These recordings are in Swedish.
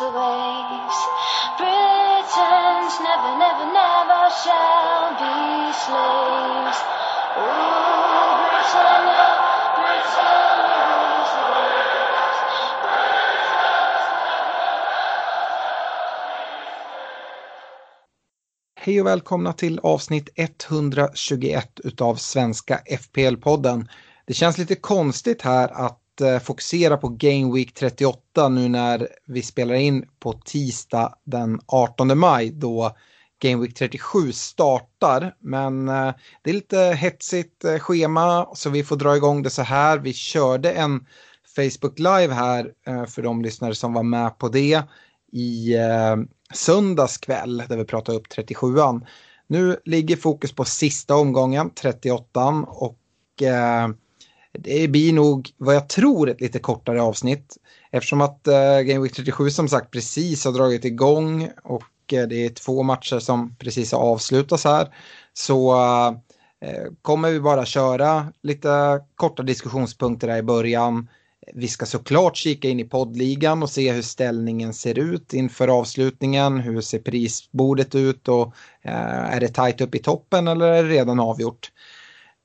Rules the waves. Britons never, never, never shall be slaves. Ooh, Britannia, Britannia rules the waves. Hej och välkomna till avsnitt 121 utav Svenska FPL-podden. Det känns lite konstigt här att Eh, fokusera på Game Week 38 nu när vi spelar in på tisdag den 18 maj då Game Week 37 startar. Men eh, det är lite hetsigt eh, schema så vi får dra igång det så här. Vi körde en Facebook Live här för de lyssnare som var med på det i söndags kväll där vi pratade upp 37an. Nu ligger fokus på sista omgången, 38an och eh, det blir nog vad jag tror ett lite kortare avsnitt eftersom att eh, Game Week 37 som sagt precis har dragit igång och eh, det är två matcher som precis har avslutats här så eh, eh kommer vi bara köra lite korta diskussionspunkter där i början. Vi ska såklart kika in i poddligan och se hur ställningen ser ut inför avslutningen. Hur ser prisbordet ut och eh, är det tajt upp i toppen eller är det redan avgjort?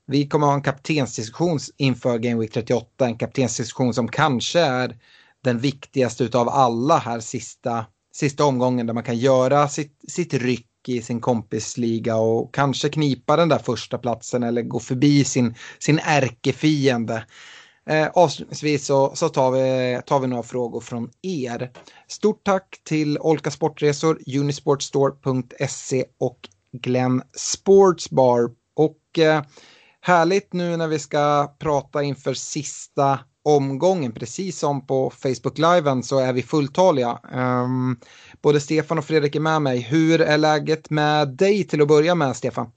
Vi kommer ha en kaptensdiskussion inför Game Week 38, en kaptensdiskussion som kanske är den viktigaste utav alla här sista, sista omgången där man kan göra sitt, sitt ryck i sin kompisliga och kanske knipa den där första platsen eller gå förbi sin, sin ärkefiende. Eh, avslutningsvis så, så tar, vi, tar vi några frågor från er. Stort tack till Olka Sportresor, Unisportstore.se och Glenn Sportsbar. Och eh, härligt nu när vi ska prata inför sista omgången, precis som på Facebook-liven så är vi fulltaliga. Um, både Stefan och Fredrik är med mig. Hur är läget med dig till att börja med, Stefan?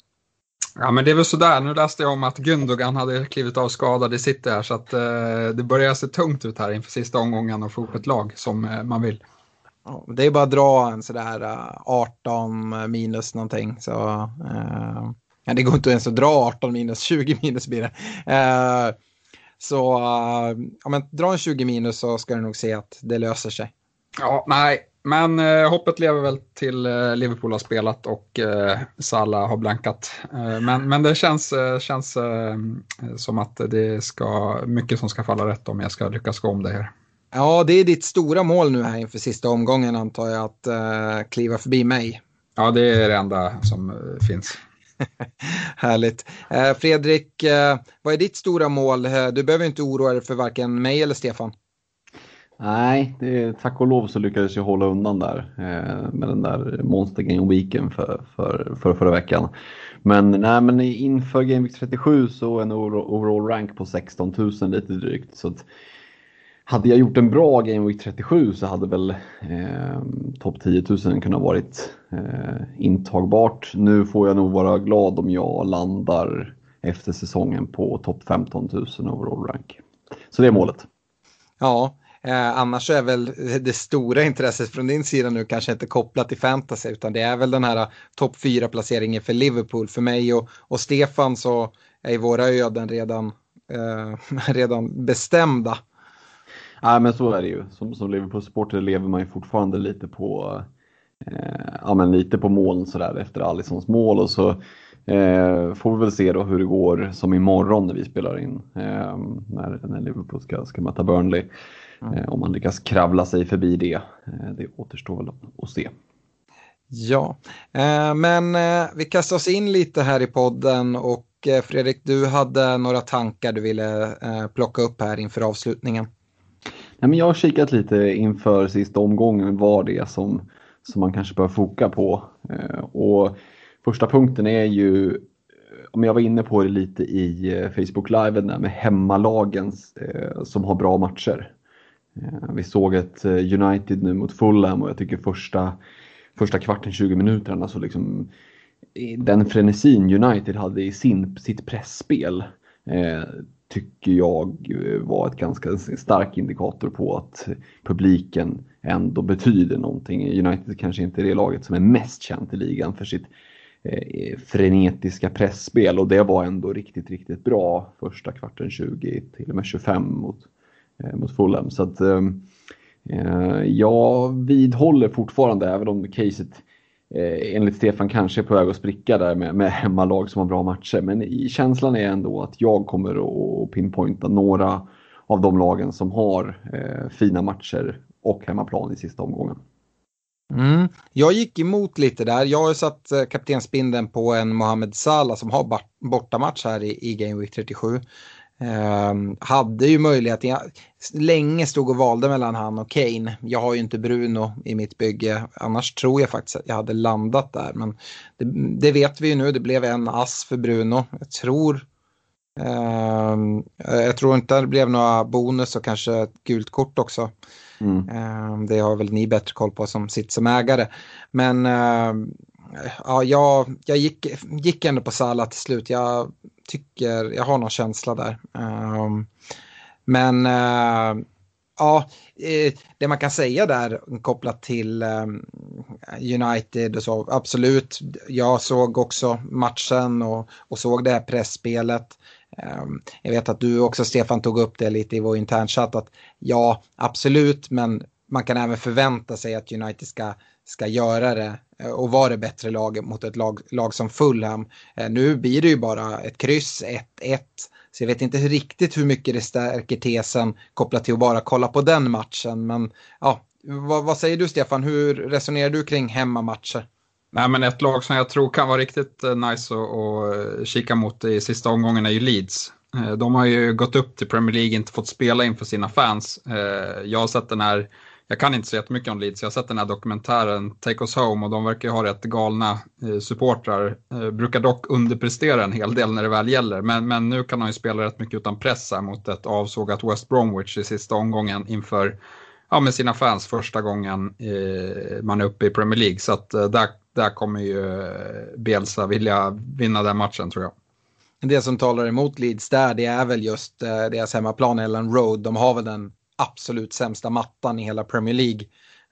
Ja, men det är väl sådär. Nu läste jag om att Gundogan hade klivit av skadad i City här så att eh, det börjar se tungt ut här inför sista omgången och få upp ett lag som eh, man vill. Ja, det är bara att dra en sådär uh, 18 minus någonting. Så, uh, ja, det går inte ens att dra 18 minus, 20 minus blir det. Uh, så uh, ja, men dra en 20 minus så ska du nog se att det löser sig. Ja, nej, men eh, hoppet lever väl till eh, Liverpool har spelat och eh, Salah har blankat. Eh, men, men det känns, eh, känns eh, som att det ska mycket som ska falla rätt om jag ska lyckas gå om det här. Ja, det är ditt stora mål nu här inför sista omgången antar jag att kliva förbi mig. Ja, det är det enda som eh, finns. Härligt. Eh, Fredrik, eh, vad är ditt stora mål? Eh, du behöver inte oroa dig för varken mig eller Stefan. Nej, det, tack och lov så lyckades jag hålla undan där eh, med den där Monster Game Weeken för, för, för förra veckan. Men, nej, men inför Game Week 37 så en overall rank på 16 000 lite drygt. Så att, hade jag gjort en bra Game Week 37 så hade väl eh, topp 10 000 kunnat varit eh, intagbart. Nu får jag nog vara glad om jag landar efter säsongen på topp 15 000 overall rank. Så det är målet. Ja, Eh, annars så är väl det stora intresset från din sida nu kanske inte kopplat till fantasy utan det är väl den här eh, topp 4-placeringen för Liverpool. För mig och, och Stefan så är våra öden redan, eh, redan bestämda. Ja men så är det ju. Som, som Liverpool-supporter lever man ju fortfarande lite på eh, ja, men lite på moln sådär efter Alissons mål och så eh, får vi väl se då hur det går som imorgon när vi spelar in eh, när, när Liverpool ska, ska möta Burnley. Mm. Om man lyckas kravla sig förbi det, det återstår väl att se. Ja, men vi kastar oss in lite här i podden och Fredrik, du hade några tankar du ville plocka upp här inför avslutningen. Nej, men jag har kikat lite inför sista omgången vad det är som, som man kanske bör foka på. Eh, och första punkten är ju, eh, om jag var inne på det lite i eh, Facebook Live, där med hemmalagen som har bra matcher. Vi såg ett United nu mot Fulham och jag tycker första, första kvarten, 20 minuterna så liksom den frenesin United hade i sin, sitt pressspel tycker jag eh, var ett ganska stark indikator på att publiken ändå betyder någonting. United kanske inte är det laget som är mest känt i ligan för sitt eh, frenetiska pressspel och det var ändå riktigt, riktigt bra första kvarten 20 till och med 25 mot, eh, mot Fulham. Så att eh jag vidhåller fortfarande, även om caset eh, enligt Stefan kanske är på väg att spricka där med, med hemmalag som har bra matcher. Men i, känslan är ändå att jag kommer att pinpointa några av de lagen som har eh, fina matcher och hemmaplan i sista omgången. Mm. Jag gick emot lite där. Jag har satt eh, kaptensbindeln på en Mohamed Salah som har bortamatch här i, i Game Week 37. Um, hade ju möjlighet, jag länge stod och valde mellan han och Kane. Jag har ju inte Bruno i mitt bygge, annars tror jag faktiskt att jag hade landat där. Men det, det vet vi ju nu, det blev en ass för Bruno. Jag tror, um, jag tror inte det blev några bonus och kanske ett gult kort också. Mm. Um, det har väl ni bättre koll på som sitter som ägare. Men ja, jag, jag gick, gick ändå på Salah till slut. Jag tycker, jag har någon känsla där. Um, men uh, ja, eh, det man kan säga där kopplat till um, United och så, absolut. Jag såg också matchen och, och såg det här pressspelet. Um, jag vet att du också Stefan tog upp det lite i vår internchatt att ja, absolut, men man kan även förvänta sig att United ska, ska göra det eh, och vara det bättre laget mot ett lag, lag som Fulham. Eh, nu blir det ju bara ett kryss, 1-1. Så jag vet inte riktigt hur mycket det stärker tesen kopplat till att bara kolla på den matchen. Men ja, vad, vad säger du Stefan, hur resonerar du kring hemmamatcher? Nej, men ett lag som jag tror kan vara riktigt eh, nice att kika mot i sista omgången är ju Leeds. De har ju gått upp till Premier League, inte fått spela inför sina fans. Jag har sett den här jag kan inte så jättemycket om Leeds. Jag har sett den här dokumentären Take Us Home och de verkar ju ha rätt galna eh, supportrar. Eh, brukar dock underprestera en hel del när det väl gäller. Men, men nu kan de ju spela rätt mycket utan press här mot ett avsågat West Bromwich i sista omgången inför ja, med sina fans första gången eh, man är uppe i Premier League. Så att, eh, där, där kommer ju eh, Bielsa vilja vinna den matchen tror jag. Det som talar emot Leeds där det är väl just eh, deras hemmaplan Ellen Road. De har väl den absolut sämsta mattan i hela Premier League.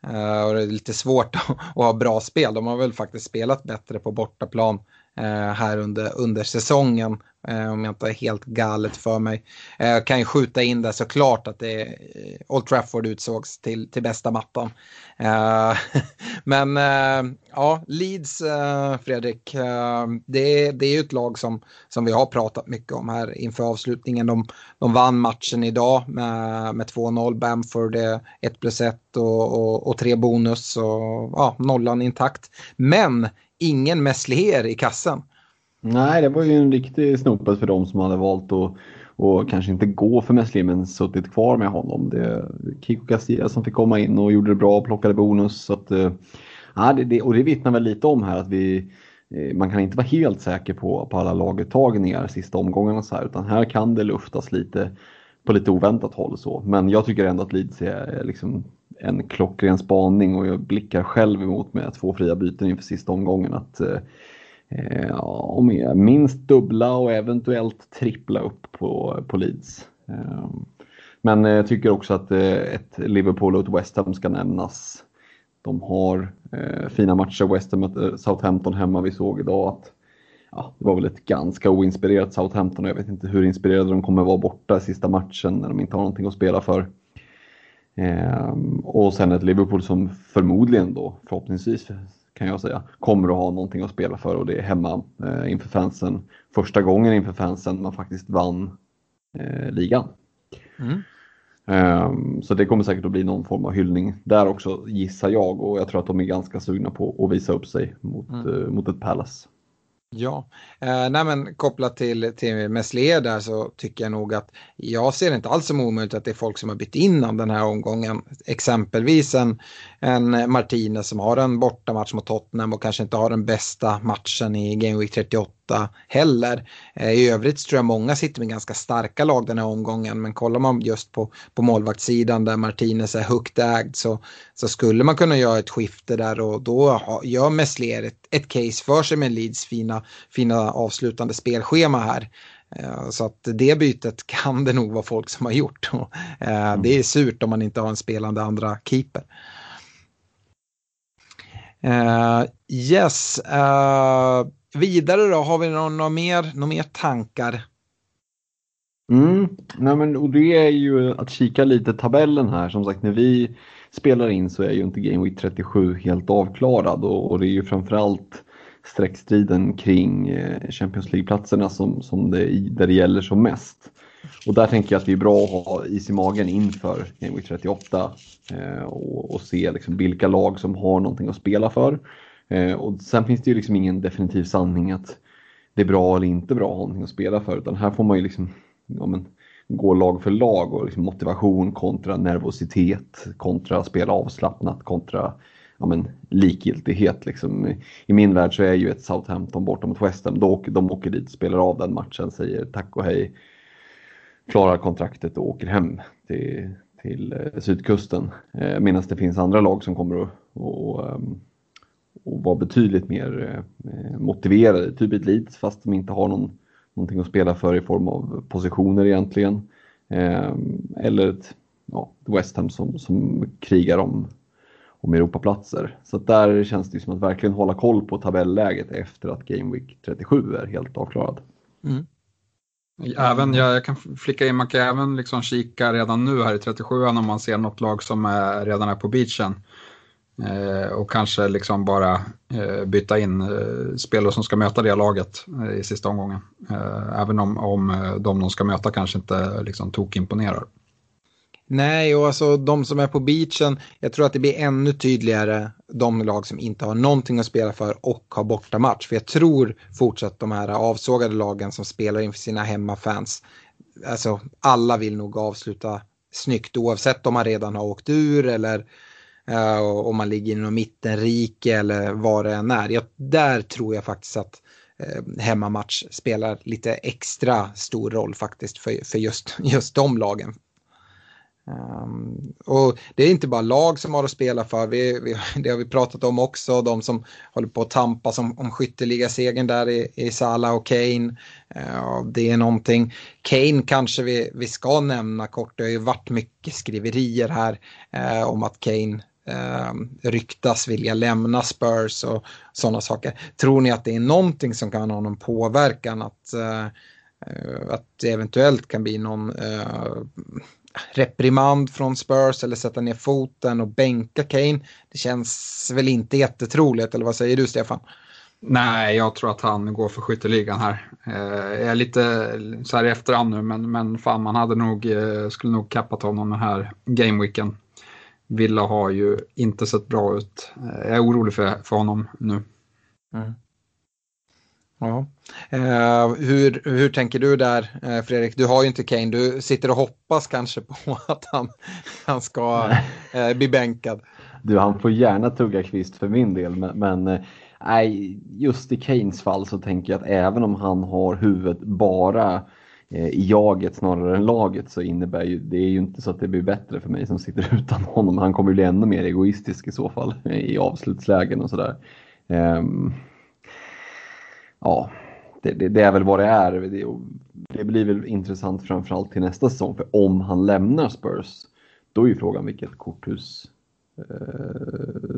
Uh, och det är lite svårt att, ha bra spel. De har väl faktiskt spelat bättre på bortaplan uh, Eh, här under, under säsongen. Eh, om jag inte är helt galet för mig. Eh, jag kan ju skjuta in där såklart att det Old Trafford utsågs till, till bästa mattan. men ja, Leeds, Fredrik, det, det är ju ett lag som, som vi har pratat mycket om här inför avslutningen. De, de vann matchen idag med, med 2-0. Bamford är 1 plus 1 och, och, och tre bonus och ja, nollan intakt. Men ingen Messlier i kassen. Nej, det var ju en riktig snopet för dem som hade valt att och kanske inte gå för Messlier men suttit kvar med honom. Det är Kiko Castilla som fick komma in och gjorde det bra och plockade bonus. Så att, eh, ja, det, det, och det vittnar väl lite om här att vi eh, man kan inte vara helt säker på, på alla laguttagningar sista omgångarna så här, utan här kan det luftas lite på lite oväntat håll så. Men jag tycker ändå att Leeds är liksom en klockren spaning och jag blickar själv emot med två fria byten inför sista omgången att eh, eh ja, minst dubbla och eventuellt trippla upp på, på Leeds. Ehm, eh, men jag tycker också att eh, ett Liverpool och ett West Ham ska nämnas. De har eh, fina matcher. West Ham möter Southampton hemma. Vi såg idag att ja, det var väl ett ganska oinspirerat Southampton och jag vet inte hur inspirerade de kommer vara borta i sista matchen när de inte har någonting att spela för. Eh, och sen ett Liverpool som förmodligen då, förhoppningsvis kan jag säga, kommer att ha någonting att spela för och det är hemma eh, inför fansen. Första gången inför fansen man faktiskt vann eh, ligan. Mm. Um, så det kommer säkert att bli någon form av hyllning där också gissar jag och jag tror att de är ganska sugna på att visa upp sig mot, mm. uh, mot ett Palace. Ja, eh, nej men kopplat till, till Meslier där så tycker jag nog att jag ser inte alls som omöjligt att det är folk som har bytt innan den här omgången. Exempelvis en, en Martinez som har en bortamatch mot Tottenham och kanske inte har den bästa matchen i Game Week 38 heller. Eh, I övrigt tror jag många sitter med ganska starka lag den här omgången men kollar man just på, på målvaktssidan där Martinez är högt ägd så, så skulle man kunna göra ett skifte där och då gör Messler ett, ett case för sig med Leeds fina, fina avslutande spelschema här. Eh, så att det bytet kan det nog vara folk som har gjort. Eh, det är surt om man inte har en spelande andra keeper. Uh, yes, uh, vidare då, har vi några, några, mer, några mer tankar? Mm, nej men, och det är ju att kika lite tabellen här. Som sagt, när vi spelar in så är ju inte Game Week 37 helt avklarad och, och det är ju framförallt streckstriden kring eh, Champions League-platserna som, som det, där det gäller som mest. Och där tänker jag att det är bra att ha is i magen inför Game Week 38 eh, och, och, se liksom vilka lag som har någonting att spela för. Eh, och sen finns det ju liksom ingen definitiv sanning att det är bra eller inte bra att ha någonting att spela för utan här får man ju liksom ja, men, gå lag för lag och liksom motivation kontra nervositet kontra spela avslappnat kontra ja, men, likgiltighet. Liksom. I min värld så är ju ett Southampton borta mot West Ham, de, de åker dit, spelar av den matchen, säger tack och hej, klarar kontraktet och åker hem till, till eh, sydkusten. Eh, Medan det finns andra lag som kommer att och, um, och vara betydligt mer eh, motiverade, typ ett Leeds fast de inte har någon, någonting att spela för i form av positioner egentligen. Eh, eller ett ja, West Ham som, som krigar om om Europaplatser. Så där känns det som att verkligen hålla koll på tabelläget efter att Game Week 37 är helt avklarad. Mm. Även, jag kan flicka in, man kan även liksom kika redan nu här i 37 om man ser något lag som är, redan är på beachen. Eh, och kanske liksom bara eh, byta in eh, spelare som ska möta det laget eh, i sista omgången. Eh, även om, om eh, de de ska möta kanske inte liksom, tokimponerar. Nej, och alltså de som är på beachen, jag tror att det blir ännu tydligare de lag som inte har någonting att spela för och har bortamatch. För jag tror fortsatt de här avsågade lagen som spelar inför sina hemmafans, alltså alla vill nog avsluta snyggt oavsett om man redan har åkt ur eller Eh, om man ligger inom mittenrike eller vad det än är. Jag, där tror jag faktiskt att eh, hemmamatch spelar lite extra stor roll faktiskt för, för just, just de lagen. Um, och det är inte bara lag som har att spela för, vi, vi, det har vi pratat om också, de som håller på att tampas om, om skytteligasegern där i, i Salah och Kane. Uh, det är någonting. Kane kanske vi, vi ska nämna kort, det har ju varit mycket skriverier här uh, om att Kane eh, ryktas vilja lämna Spurs och sådana saker. Tror ni att det är någonting som kan ha någon påverkan att, eh, att det eventuellt kan bli någon eh, reprimand från Spurs eller sätta ner foten och bänka Kane. Det känns väl inte jättetroligt, eller vad säger du Stefan? Nej, jag tror att han går för skytteligan här. Eh, jag är lite så här i efterhand nu, men, men fan man hade nog, eh, skulle nog kappat honom den här gameweeken. Villa har ju inte sett bra ut. Eh, jag är orolig för, för honom nu. Mm. Ja. Eh, hur, hur tänker du där eh, Fredrik? Du har ju inte Kane, du sitter och hoppas kanske på att han, han ska eh, bli bänkad. Du, han får gärna tugga kvist för min del, men, men eh, nej, just i Kanes fall så tänker jag att även om han har huvudet bara eh, Eh, i jaget snarare än laget så innebär ju det är ju inte så att det blir bättre för mig som sitter utan honom. Han kommer bli ännu mer egoistisk i så fall i avslutslägen och sådär. Um, ja, det, det, det, är väl vad det är. Det, det blir väl intressant framförallt till nästa säsong. För om han lämnar Spurs, då är ju frågan vilket korthus eh,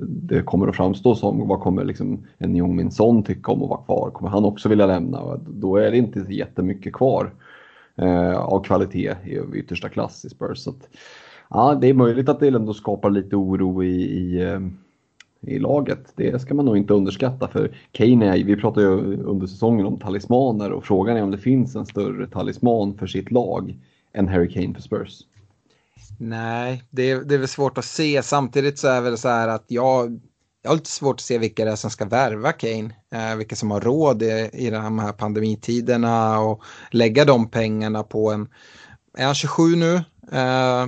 det kommer att framstå som. Vad kommer liksom en Jong Min Son tycka om att vara kvar? Kommer han också vilja lämna? Då är det inte jättemycket kvar eh, av kvalitet i yttersta klass i Spurs. Så att, ja, det är möjligt att det ändå skapar lite oro i, i eh, i laget. Det ska man nog inte underskatta för Kane är, vi pratade ju under säsongen om talismaner och frågan är om det finns en större talisman för sitt lag än Harry Kane för Spurs. Nej, det är, det är väl svårt att se. Samtidigt så är det väl så här att jag, jag har lite svårt att se vilka det är som ska värva Kane. Eh, vilka som har råd i, i de här pandemitiderna och lägga de pengarna på en... Är han 27 nu? Eh,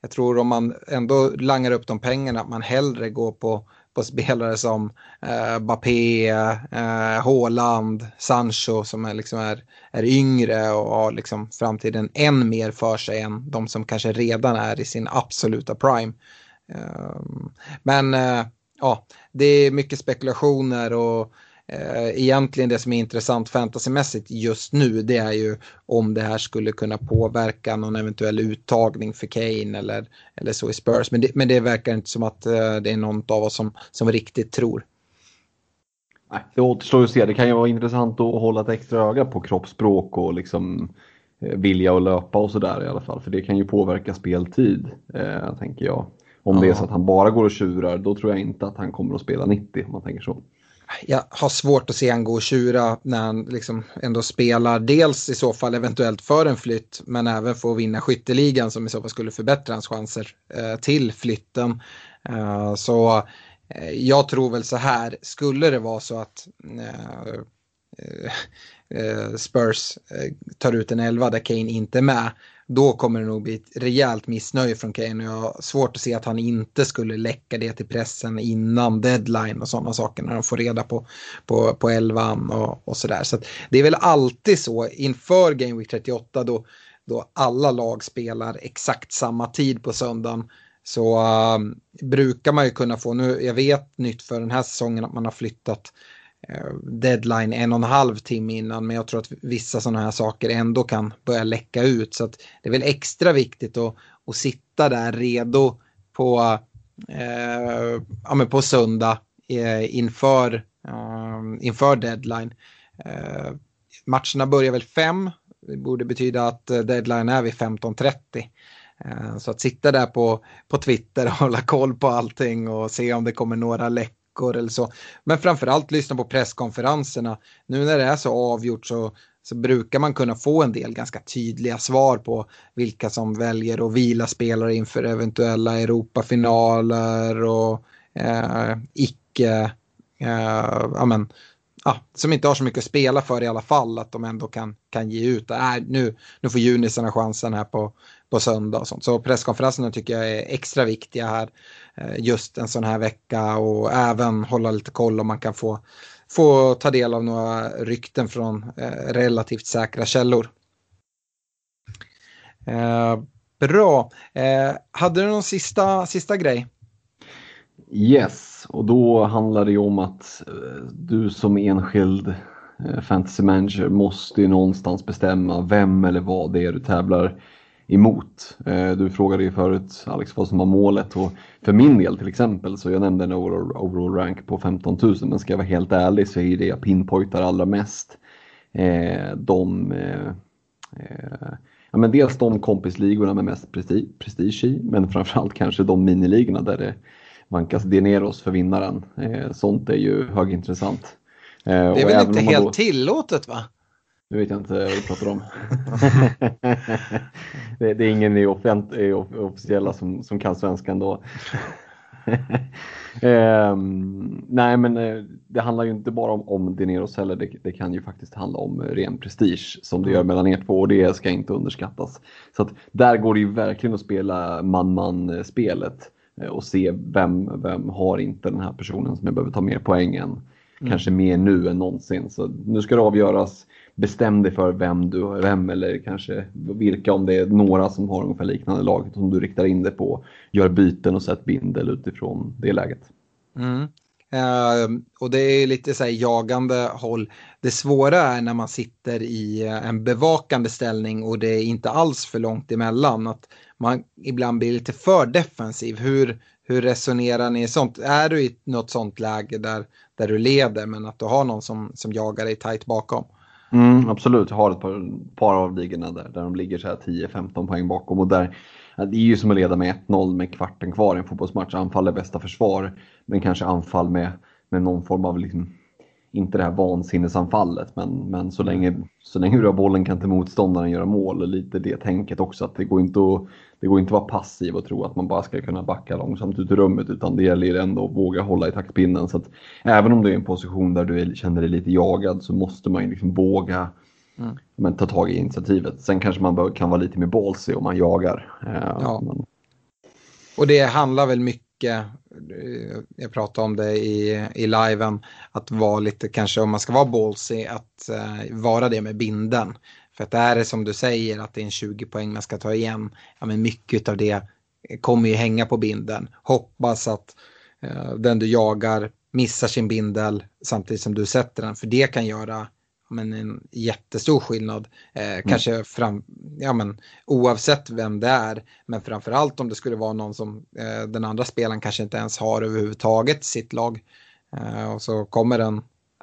jag tror om man ändå langar upp de pengarna att man hellre går på, på spelare som eh, Bappé, eh, Haaland, Sancho som är, liksom är, är yngre och har liksom framtiden än mer för sig än de som kanske redan är i sin absoluta prime. Eh, men eh, ja, det är mycket spekulationer och eh, egentligen det som är intressant fantasymässigt just nu det är ju om det här skulle kunna påverka någon eventuell uttagning för Kane eller, eller så i Spurs. Men det, men det verkar inte som att eh, det är någon av oss som, som riktigt tror. Nej, det återstår att se. Det kan ju vara intressant att hålla ett extra öga på kroppsspråk och liksom eh, vilja att löpa och sådär i alla fall. För det kan ju påverka speltid, eh, tänker jag. Om ja. det är så att han bara går och tjurar, då tror jag inte att han kommer att spela 90 om man tänker så. Jag har svårt att se han gå och tjura när han liksom ändå spelar. Dels i så fall eventuellt för en flytt, men även för att vinna skytteligan som i så fall skulle förbättra hans chanser eh, till flytten. Eh, så eh, jag tror väl så här, skulle det vara så att eh, eh, eh, Spurs tar ut en elva där Kane inte är med, då kommer det nog bli ett rejält missnöje från Kane och jag har svårt att se att han inte skulle läcka det till pressen innan deadline och sådana saker när de får reda på, på, på elvan och, och sådär. Så, det är väl alltid så inför Game Week 38 då, då alla lag spelar exakt samma tid på söndagen så uh, brukar man ju kunna få, nu jag vet nytt för den här säsongen att man har flyttat Eh, deadline en och en halv timme innan men jag tror att vissa sådana här saker ändå kan börja läcka ut så att det är väl extra viktigt att, att sitta där redo på, eh, ja, men på söndag eh, inför, eh, inför deadline. Eh, matcherna börjar väl fem, det borde betyda att eh, deadline är vid 15.30. Eh, så att sitta där på, på Twitter och hålla koll på allting och se om det kommer några läck veckor eller så. Men framförallt lyssna på presskonferenserna. Nu när det är så avgjort så, så brukar man kunna få en del ganska tydliga svar på vilka som väljer att vila spelare inför eventuella Europafinaler och eh, icke, eh, amen, ah, som inte har så mycket att spela för i alla fall, att de ändå kan, kan ge ut. Äh, nu, nu får junisarna chansen här på, på söndag och sånt. Så presskonferenserna tycker jag är extra viktiga här eh, Eh, just en sån här vecka och även hålla lite koll om man kan få, få ta del av några rykten från eh, relativt säkra källor. Eh, bra. Hade du någon sista, sista grej? Yes, och då handlar det ju om att du som enskild fantasy manager måste ju någonstans bestämma vem eller vad det är du tävlar emot. Eh, du frågade ju förut Alex vad som var målet och för min del till exempel så jag nämnde en overall rank på 15 000 men ska jag vara helt ärlig så är det jag pinpointar allra mest de ja, men dels de kompisligorna med mest prestige i men framförallt kanske de miniligorna där det vankas Dineros för vinnaren. Eh, sånt är ju högintressant. Eh, det är väl inte helt då... tillåtet va? Nu vet jag inte vad du pratar om. det, det, är ingen i, offent, i officiella som, som kan svenska ändå. eh, nej men eh, det handlar ju inte bara om, om Dineros heller, det, det, kan ju faktiskt handla om ren prestige som det gör mellan er två och det ska inte underskattas. Så att där går det ju verkligen att spela man-man spelet. Eh, och se vem, vem har inte den här personen som jag behöver ta mer poäng än. Mm. Kanske mer nu än någonsin. Så nu ska det avgöras. Bestäm dig för vem du vem eller kanske vilka om det är några som har ungefär liknande lag som du riktar in dig på. Gör byten och sätt bindel utifrån det läget. Mm. Uh, och det är lite så här jagande håll. Det svåra är när man sitter i eh, en bevakande ställning och det är inte alls för långt emellan. Att man ibland blir lite för defensiv. Hur, hur resonerar ni sånt? Är du i något sånt läge där, där du leder men att du har någon som, som jagar dig tajt bakom? Mm, absolut, jag har ett par, par av ligorna där, där de ligger 10-15 poäng bakom och där det är ju som att leda med 1-0 med kvarten kvar i en fotbollsmatch. Anfall är bästa försvar, men kanske anfall med, med någon form av liksom inte det här vansinnesanfallet, men, men så, länge, så länge du har bollen kan inte motståndaren göra mål. Lite det tänket också, att det går inte att, det går inte att vara passiv och tro att man bara ska kunna backa långsamt ut ur rummet, utan det gäller ändå att våga hålla i taktpinnen. Så att även om du är i en position där du känner dig lite jagad så måste man ju liksom våga mm. men, ta tag i initiativet. Sen kanske man kan vara lite mer ballsy om man jagar. Eh, ja. Men... Och det handlar väl mycket mycket, eh, jag pratade om det i, i liven, att vara lite kanske om man ska vara ballsy, att uh, vara det med binden. För att det är det som du säger att det är en 20 poäng man ska ta igen, ja men mycket av det kommer ju hänga på binden. Hoppas att uh, den du jagar missar sin bindel samtidigt som du sätter den, för det kan göra men en jättestor skillnad. Eh, mm. Kanske fram, ja, men, oavsett vem det är, men framförallt om det skulle vara någon som eh, den andra spelaren kanske inte ens har överhuvudtaget sitt lag. Eh, och så kommer den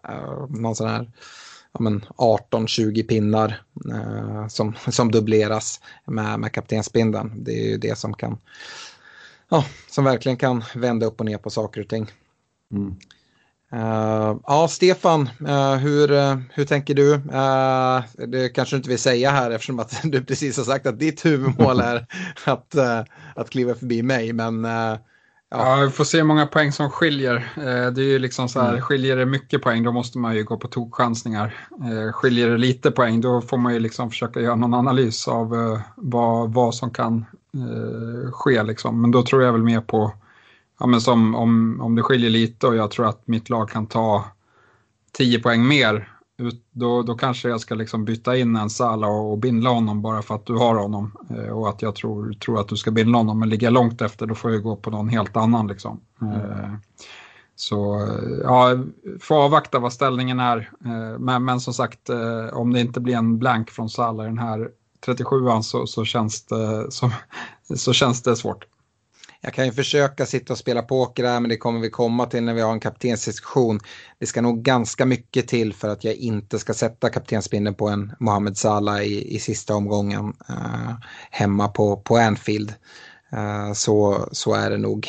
eh, någon sån här ja, 18-20 pinnar eh, som, som dubbleras med, med kaptensbindeln. Det är ju det som kan, ja, som verkligen kan vända upp och ner på saker och ting. Mm. Uh, ja, Stefan, uh, hur, uh, hur tänker du? det kanske du inte vill säga här eftersom att du precis har sagt att ditt huvudmål är att, att kliva förbi mig. Men, ja. ja, vi får se hur många poäng som skiljer. det är ju liksom så här, mm. skiljer det mycket poäng då måste man ju gå på tokchansningar. skiljer det lite poäng då får man ju liksom försöka göra någon analys av vad, vad som kan ske. Liksom. Men då tror jag väl mer på ja, men som, om, om det skiljer lite och jag tror att mitt lag kan ta 10 poäng mer, då, då kanske jag ska liksom byta in en Sala och, och bindla honom bara för att du har honom eh, och att jag tror, tror att du ska bindla honom. Men ligger jag långt efter då får jag gå på någon helt annan. Liksom. Mm. Eh, så ja, får avvakta vad ställningen är. Eh, men, men som sagt, eh, om det inte blir en blank från Sala i den här 37an så, så, känns det, så, så känns det svårt jag kan ju försöka sitta och spela poker här men det kommer vi komma till när vi har en kaptensdiskussion. Det ska nog ganska mycket till för att jag inte ska sätta kaptensbindeln på en Mohamed Salah i, i sista omgången uh, hemma på, på Anfield. Uh, så, så är det nog.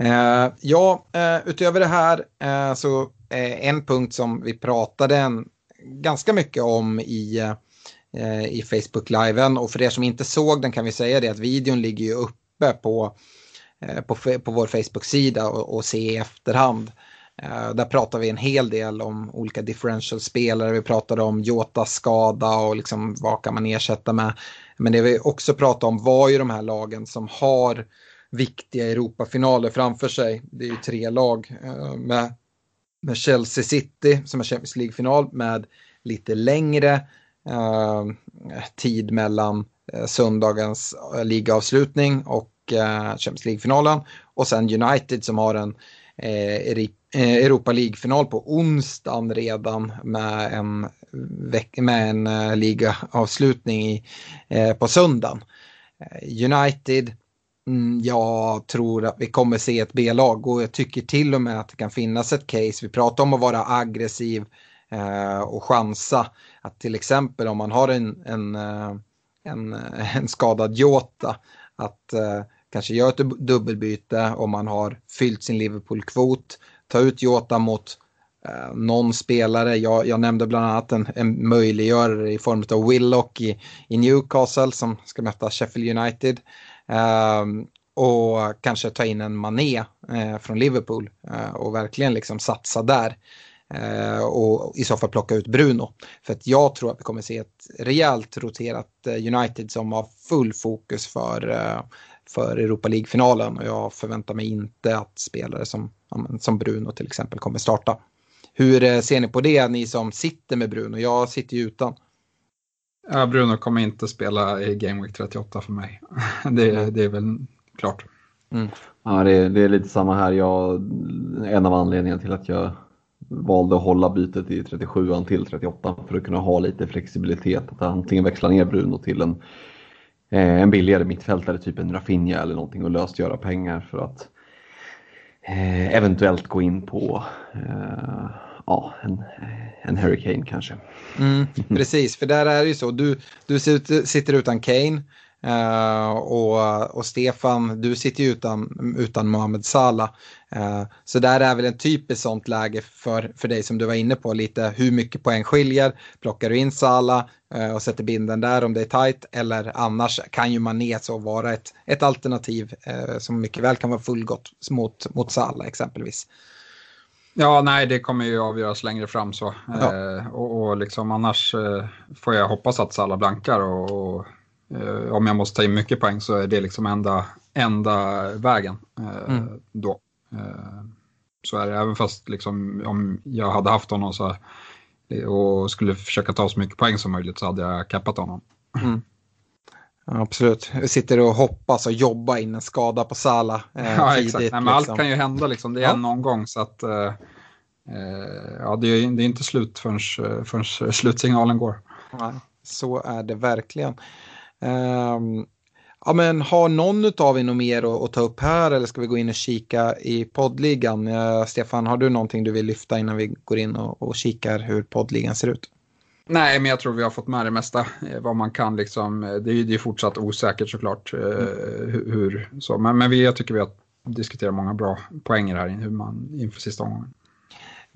Uh, ja, utöver det här så en punkt som vi pratade en, ganska mycket om i Eh, I Facebook-liven. Och för er som inte såg den kan vi säga det att videon ligger ju uppe på, eh, på, på vår Facebook-sida och, och se i efterhand. Eh, där pratar vi en hel del om olika differential-spelare. Vi pratade om Jotas skada och liksom vad kan man ersätta med. Men det vi också pratade om var ju de här lagen som har viktiga Europafinaler framför sig. Det är ju tre lag med, med Chelsea City som är Champions League-final med lite längre Ehm, tid mellan eh, söndagens eh, ligavslutning och eh, Champions League-finalen. Och sen United som har en Europa League-final på onsdagen redan med en, med en ligaavslutning i, på söndagen. United, mm, jag tror att vi kommer se ett B-lag och jag tycker till och med att det kan finnas ett case. Vi pratar om att vara aggressiv och chansa. Att till exempel om man har en, en, eh, en, eh, en skadad Jota, att eh, kanske göra ett dubbelbyte om man har fyllt sin Liverpool-kvot, ta ut Jota mot eh, någon spelare. Jag, jag, nämnde bland annat en, en möjliggörare i form av Willock i, i Newcastle som ska möta Sheffield United. Eh, och kanske ta in en Mané eh, från Liverpool och verkligen liksom satsa där. Eh, och i så fall plocka ut Bruno. För att jag tror att vi kommer se ett rejält roterat eh, United som har full fokus för, eh, för Europa League-finalen och jag förväntar mig inte att spelare som, som Bruno till exempel kommer starta. Hur ser ni på det, ni som sitter med Bruno? Jag sitter ju utan. Ja, Bruno kommer inte spela i Game Week 38 för mig. Det, det är väl klart. Mm. Ja, det, det, är lite samma här. Jag, en av anledningarna till att jag valde att hålla bytet i 37an till 38 för att kunna ha lite flexibilitet. Att antingen växla ner Bruno till en, eh, en billigare mittfältare, typ en Rafinha eller någonting och löst göra pengar för att eh, eventuellt gå in på eh, ja, en, en Harry Kane kanske. Mm, precis, för där är det ju så. Du, du sitter utan Kane. Uh, och, och Stefan, du sitter ju utan, utan Mohamed Salah. Uh, så där är väl en typiskt sånt läge för, för dig som du var inne på lite. Hur mycket poäng skiljer? Plockar du in Salah uh, och sätter binden där om det är tight? Eller annars kan ju Mané så vara ett, ett alternativ som mycket väl kan vara fullgott mot, mot Salah exempelvis. Ja, nej, det kommer ju avgöras längre fram så. Ja. Eh, och, och liksom annars eh, får jag hoppas att Salah blankar och, och om jag måste ta in mycket poäng så är det liksom enda, enda vägen eh, mm. då. Eh, så är det, även fast liksom, om jag hade haft honom så, och skulle försöka ta så mycket poäng som möjligt så hade jag kappat honom. Mm. Absolut. Vi sitter och hoppas och jobbar in en skada på Sala. Eh, ja, tidigt, exakt. Nej, men liksom. Allt kan ju hända, liksom. det är ja. en omgång. Så att, eh, eh ja, det, är, det är inte slut förrän, eh, förrän slutsignalen går. Nej, så är det verkligen. Um, ja, men har någon av er något mer att, ta upp här eller ska vi gå in och kika i poddligan? Uh, Stefan, har du någonting du vill lyfta innan vi går in och, och kikar hur poddligan ser ut? Nej, men jag tror vi har fått med det mesta. Eh, vad man kan liksom. Eh, det är ju fortsatt osäkert såklart. Mm. Hur, så. Men, men vi, jag tycker vi har diskuterat många bra poänger här hur man, inför sista omgången.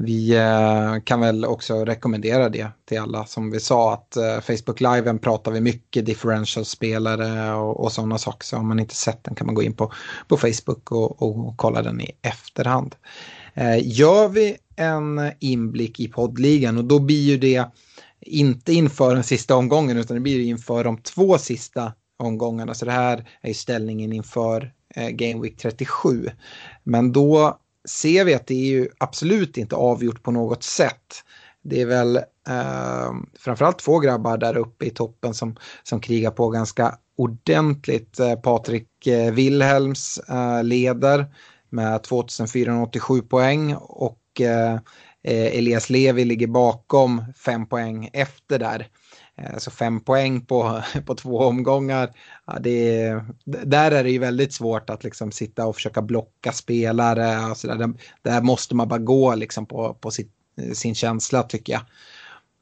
Vi eh, kan väl också rekommendera det till alla. Som vi sa att eh, Facebook Live pratar vi mycket differential-spelare och, och sådana saker. Så om man inte sett den kan man gå in på, på Facebook och, och kolla den i efterhand. Eh, gör vi en inblick i poddligan och då blir ju det inte inför den sista omgången utan det blir inför de två sista omgångarna. Så det här är ställningen inför Game Week 37. Men då ser vi att det är ju absolut inte avgjort på något sätt. Det är väl eh, framförallt två grabbar där uppe i toppen som, som krigar på ganska ordentligt. Eh, Patrik eh, Wilhelms eh, leder med 2487 poäng och eh, eh, Elias Levi ligger bakom fem poäng efter där. Eh, så fem poäng på, på två omgångar. Ja, det där är det ju väldigt svårt att liksom sitta och försöka blocka spelare. Och så där. där måste man bara gå liksom på, på sitt, sin känsla tycker jag.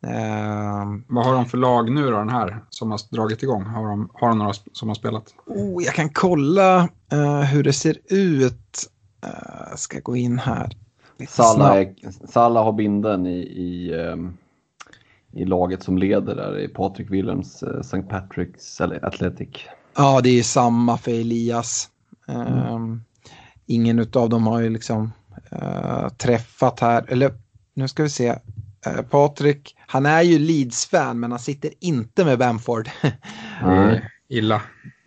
Uh, Vad har de för lag nu då, den här som har dragit igång? Har de, har de några som har spelat? Oh, jag kan kolla uh, hur det ser ut. Uh, ska gå in här. Salla, är, Salla har binden i, i, um, i laget som leder där i Patrik Willems uh, St. Patrick's Athletic. Ja, det är samma för Elias. Mm. Um, ingen av dem har ju liksom uh, träffat här. Eller nu ska vi se. Uh, Patrik, han är ju Leeds-fan men han sitter inte med Bamford. mm. Illa.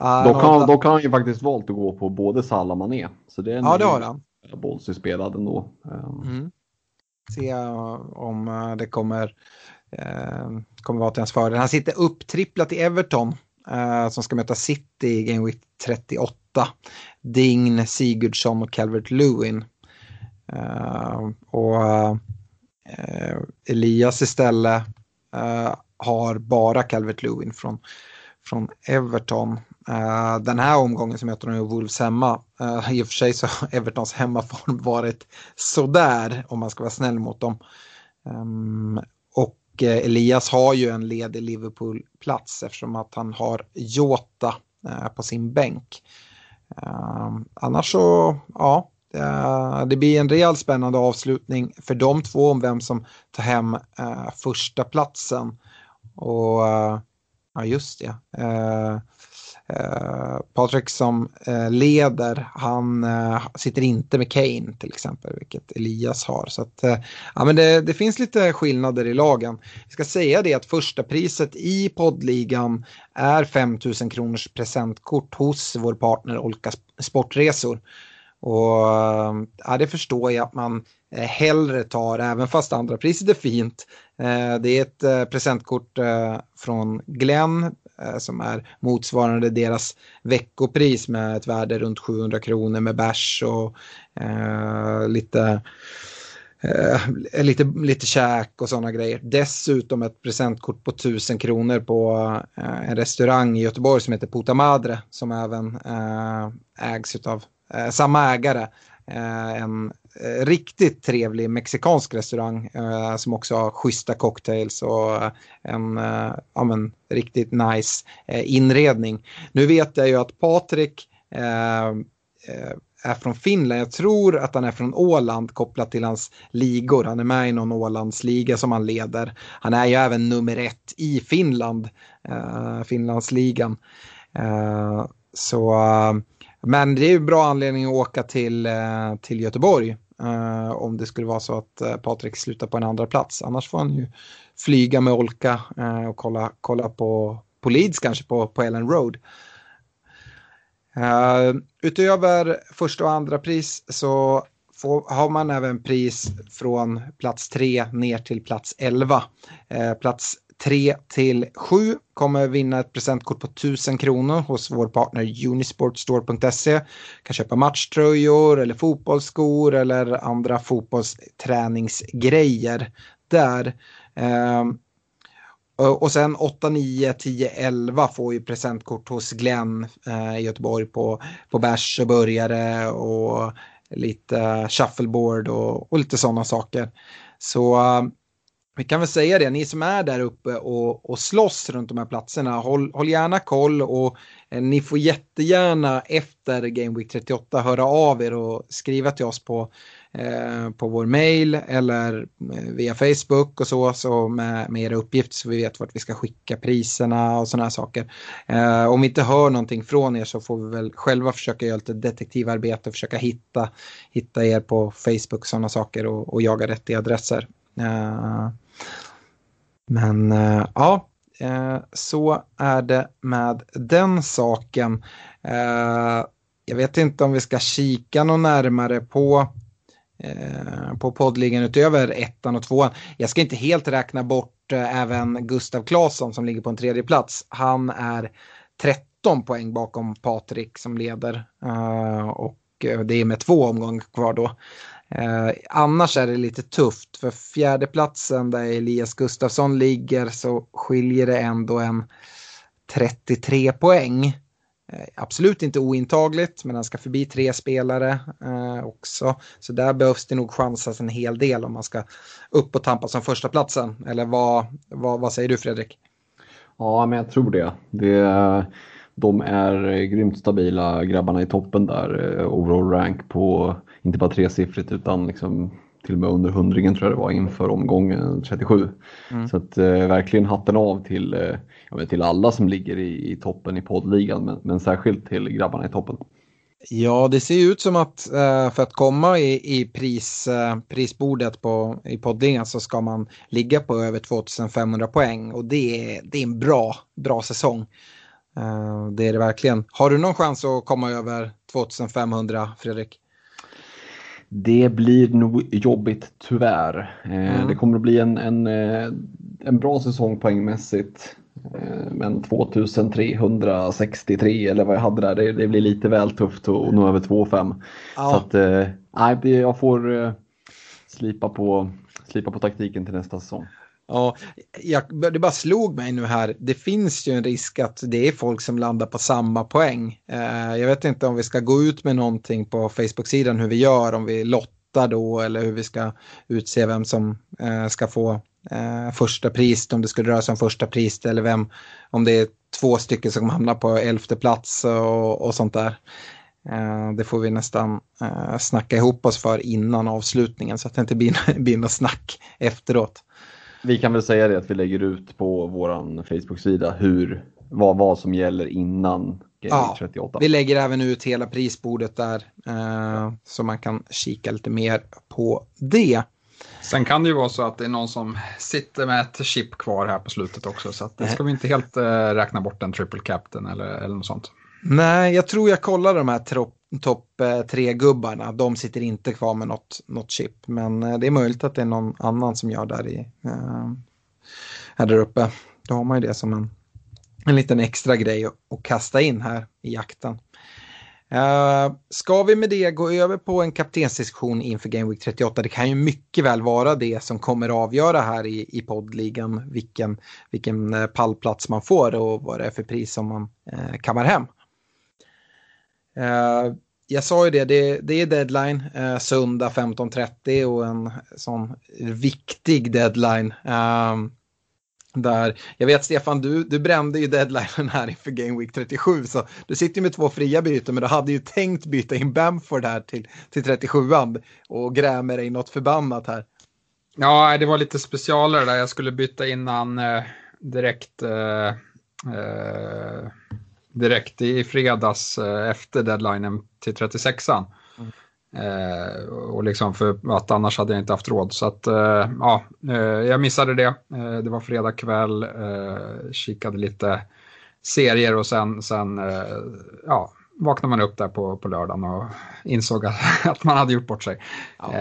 Uh, då, kan, då kan han ju faktiskt valt att gå på både Salah och Mané. Så det är ja, det har han. Bolsy spelad ändå. Mm. Se om eh, det kommer, eh, Ehm, kommer vara till hans fördel. Han sitter upptripplat i Everton eh, som ska möta City i Game Week 38. Dign, Sigurdsson och Calvert Lewin. Eh, och eh, Elias istället eh, har bara Calvert Lewin från, från Everton. Uh, den här omgången så möter de ju Wolves hemma. Uh, I och för sig så har Evertons hemmaform varit sådär om man ska vara snäll mot dem. Um, och eh, Elias har ju en ledig Liverpool-plats eftersom att han har Jota eh, på sin bänk. Ehm, annars så, ja, eh, det blir en rejäl spännande avslutning för de två om vem som tar hem första platsen. Och ja, just det. Eh, Patrik som eh, leder, han eh, sitter inte med Kane till exempel, vilket Elias har. Så att, eh, ja, men det, det, finns lite skillnader i lagen. Jag ska säga det att första priset i poddligan är 5 000 kronors presentkort hos vår partner Olka Sportresor. Och eh, ja, det förstår jag att man eh, hellre tar, även fast andra priset är fint. Eh, det är ett presentkort från Glenn som är motsvarande deras veckopris med ett värde runt 700 kronor med bärs och lite Eh, lite, lite käk och sådana grejer. Dessutom ett presentkort på 1000 kronor på eh, en restaurang i Göteborg som heter Puta Madre som även eh, ägs av eh, samma ägare eh, en eh, riktigt trevlig mexikansk restaurang eh, som också har schyssta cocktails och en ja, men, riktigt nice inredning. Nu vet jag ju att Patrik är från Finland. Jag tror att han är från Åland kopplat till hans ligor. Han är med i någon Ålandsliga som han leder. Han är ju även nummer ett i Finland, eh, Finlandsligan. Eh, så, men det är ju bra anledning att åka till, eh, till Göteborg eh, om det skulle vara så att eh, Patrik slutar på en andra plats. Annars får han ju flyga med Olka och kolla, kolla på, på Leeds kanske på, på Ellen Road. Uh, utöver första och andra pris så får, har man även pris från plats 3 ner till plats 11. Uh, plats 3 till 7 kommer vinna ett presentkort på 1000 kronor hos vår partner Unisportstore.se. Kan köpa matchtröjor eller fotbollsskor eller andra fotbollsträningsgrejer där. Ehm, och sen 8, 9, 10, 11 får ju presentkort hos Glenn eh, i Göteborg på, på bärs och burgare och lite shuffleboard och, och lite sådana saker. Så ehm, vi kan väl säga det, ni som är där uppe och, och slåss runt de här platserna, håll, håll gärna koll och eh, ni får jättegärna efter Game Week 38 höra av er och skriva till oss på Eh, på vår mail eller eh, via Facebook och så, så med, med era uppgifter så vi vet vart vi ska skicka priserna och sådana här saker. Eh, om vi inte hör någonting från er så får vi väl själva försöka göra lite detektivarbete och försöka hitta, hitta er på Facebook och sådana saker och, och jaga rätt i adresser. Eh, men eh, ja, eh, så är det med den saken. jag vet inte om vi ska kika något närmare på på poddligan utöver ettan och tvåan. Jag ska inte helt räkna bort även Gustav Claesson som ligger på en tredje plats. Han är 13 poäng bakom Patrik som leder och det är med två omgångar kvar då. Eh, annars är det lite tufft för fjärdeplatsen där Elias Gustafsson ligger så skiljer det ändå en 33 poäng. Eh, absolut inte ointagligt, men han ska förbi tre spelare eh, också. Så där behövs det nog chansas en hel del om man ska upp och tampas som första platsen. Eller vad, vad, vad säger du Fredrik? Ja, men jag tror det. det de är grymt stabila grabbarna i toppen där. Eh, overall rank på inte bara tresiffrigt utan liksom till och med under hundringen tror jag det var inför omgången 37. Mm. Så att eh, verkligen hatten av till, eh, ja, till alla som ligger i, i toppen i poddligan men, men, särskilt till grabbarna i toppen. Ja, det ser ut som att eh, för att komma i, i pris, eh, prisbordet på, i poddligan så ska man ligga på över 2500 poäng och det är, det är en bra, bra säsong. Eh, det är det verkligen. Har du någon chans att komma över 2500 Fredrik? Det blir nog jobbigt tyvärr. Mm. Det kommer att bli en, en, eh, en bra säsong poängmässigt. Eh, men 2363 eller vad jag hade där, det, det blir lite väl tufft att nå över 2,5. Ja. Så att, nej, jag får slipa på, slipa på taktiken till nästa säsong. Ja, jag, det bara slog mig nu här. Det finns ju en risk att det är folk som landar på samma poäng. Eh, jag vet inte om vi ska gå ut med någonting på Facebook-sidan hur vi gör, om vi lottar då eller hur vi ska utse vem som eh, ska få eh, första pris, om det skulle röra sig om första pris eller vem, om det är två stycken som hamnar på elfte plats och, och sånt där. Eh, det får vi nästan eh, snacka ihop oss för innan avslutningen så att det inte blir, blir något snack efteråt. Vi kan väl säga det att vi lägger ut på vår Facebook-sida hur, vad, vad som gäller innan Game ja, 38. Vi lägger även ut hela prisbordet där eh, så man kan kika lite mer på det. Sen kan det ju vara så att det är någon som sitter med ett chip kvar här på slutet också så att det ska vi inte helt eh, räkna bort en triple captain eller, eller något sånt. Nej, jag tror jag kollar de här topp eh, tre-gubbarna. De sitter inte kvar med något, något chip. Men eh, det är möjligt att det är någon annan som gör där, i, eh, här där uppe. Då har man ju det som en, en liten extra grej att, att kasta in här i jakten. Uh, ska vi med det gå över på en kaptensdiskussion inför Game Week 38? Det kan ju mycket väl vara det som kommer avgöra här i, i poddligan vilken, vilken pallplats man får och vad det är för pris som man uh, kammar hem. Uh, jag sa ju det, det, det är deadline, eh, söndag 15.30 och en sån viktig deadline. Um, där, jag vet Stefan, du, du brände ju deadlinen här inför Game Week 37 så du sitter ju med två fria byten men du hade ju tänkt byta in Bamford här till, till 37an och grämer dig något förbannat här. Ja, det var lite specialare där. Jag skulle byta innan eh, direkt, eh, eh, direkt i fredags eh, efter deadlinen till 36an. Mm. Eh, och liksom för att annars hade jag inte haft råd. Så att eh, ja, jag missade det. det var fredag kväll, kikade lite serier och sen, sen ja, vaknade man upp där på, på lördagen och insåg att, att man hade gjort bort sig. Ja.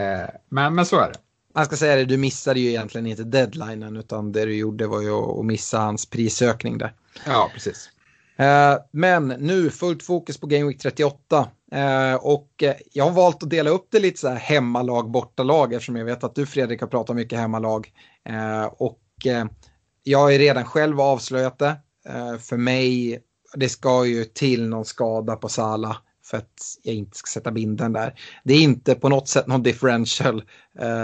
men, men så är det man ska säga det, du missade ju egentligen inte deadlinen utan det du gjorde var ju att missa hans prisökning där. Ja, precis. Eh, men nu fullt fokus på Game Week 38. Eh, och eh, jag har valt att dela upp det lite så här hemmalag, bortalag eftersom jag vet att du Fredrik har pratat mycket hemmalag. Och jag har ju redan själv avslöjat det. För mig, det ska ju till någon skada på Sala för att jag inte ska sätta binden där. Det är inte på något sätt någon differential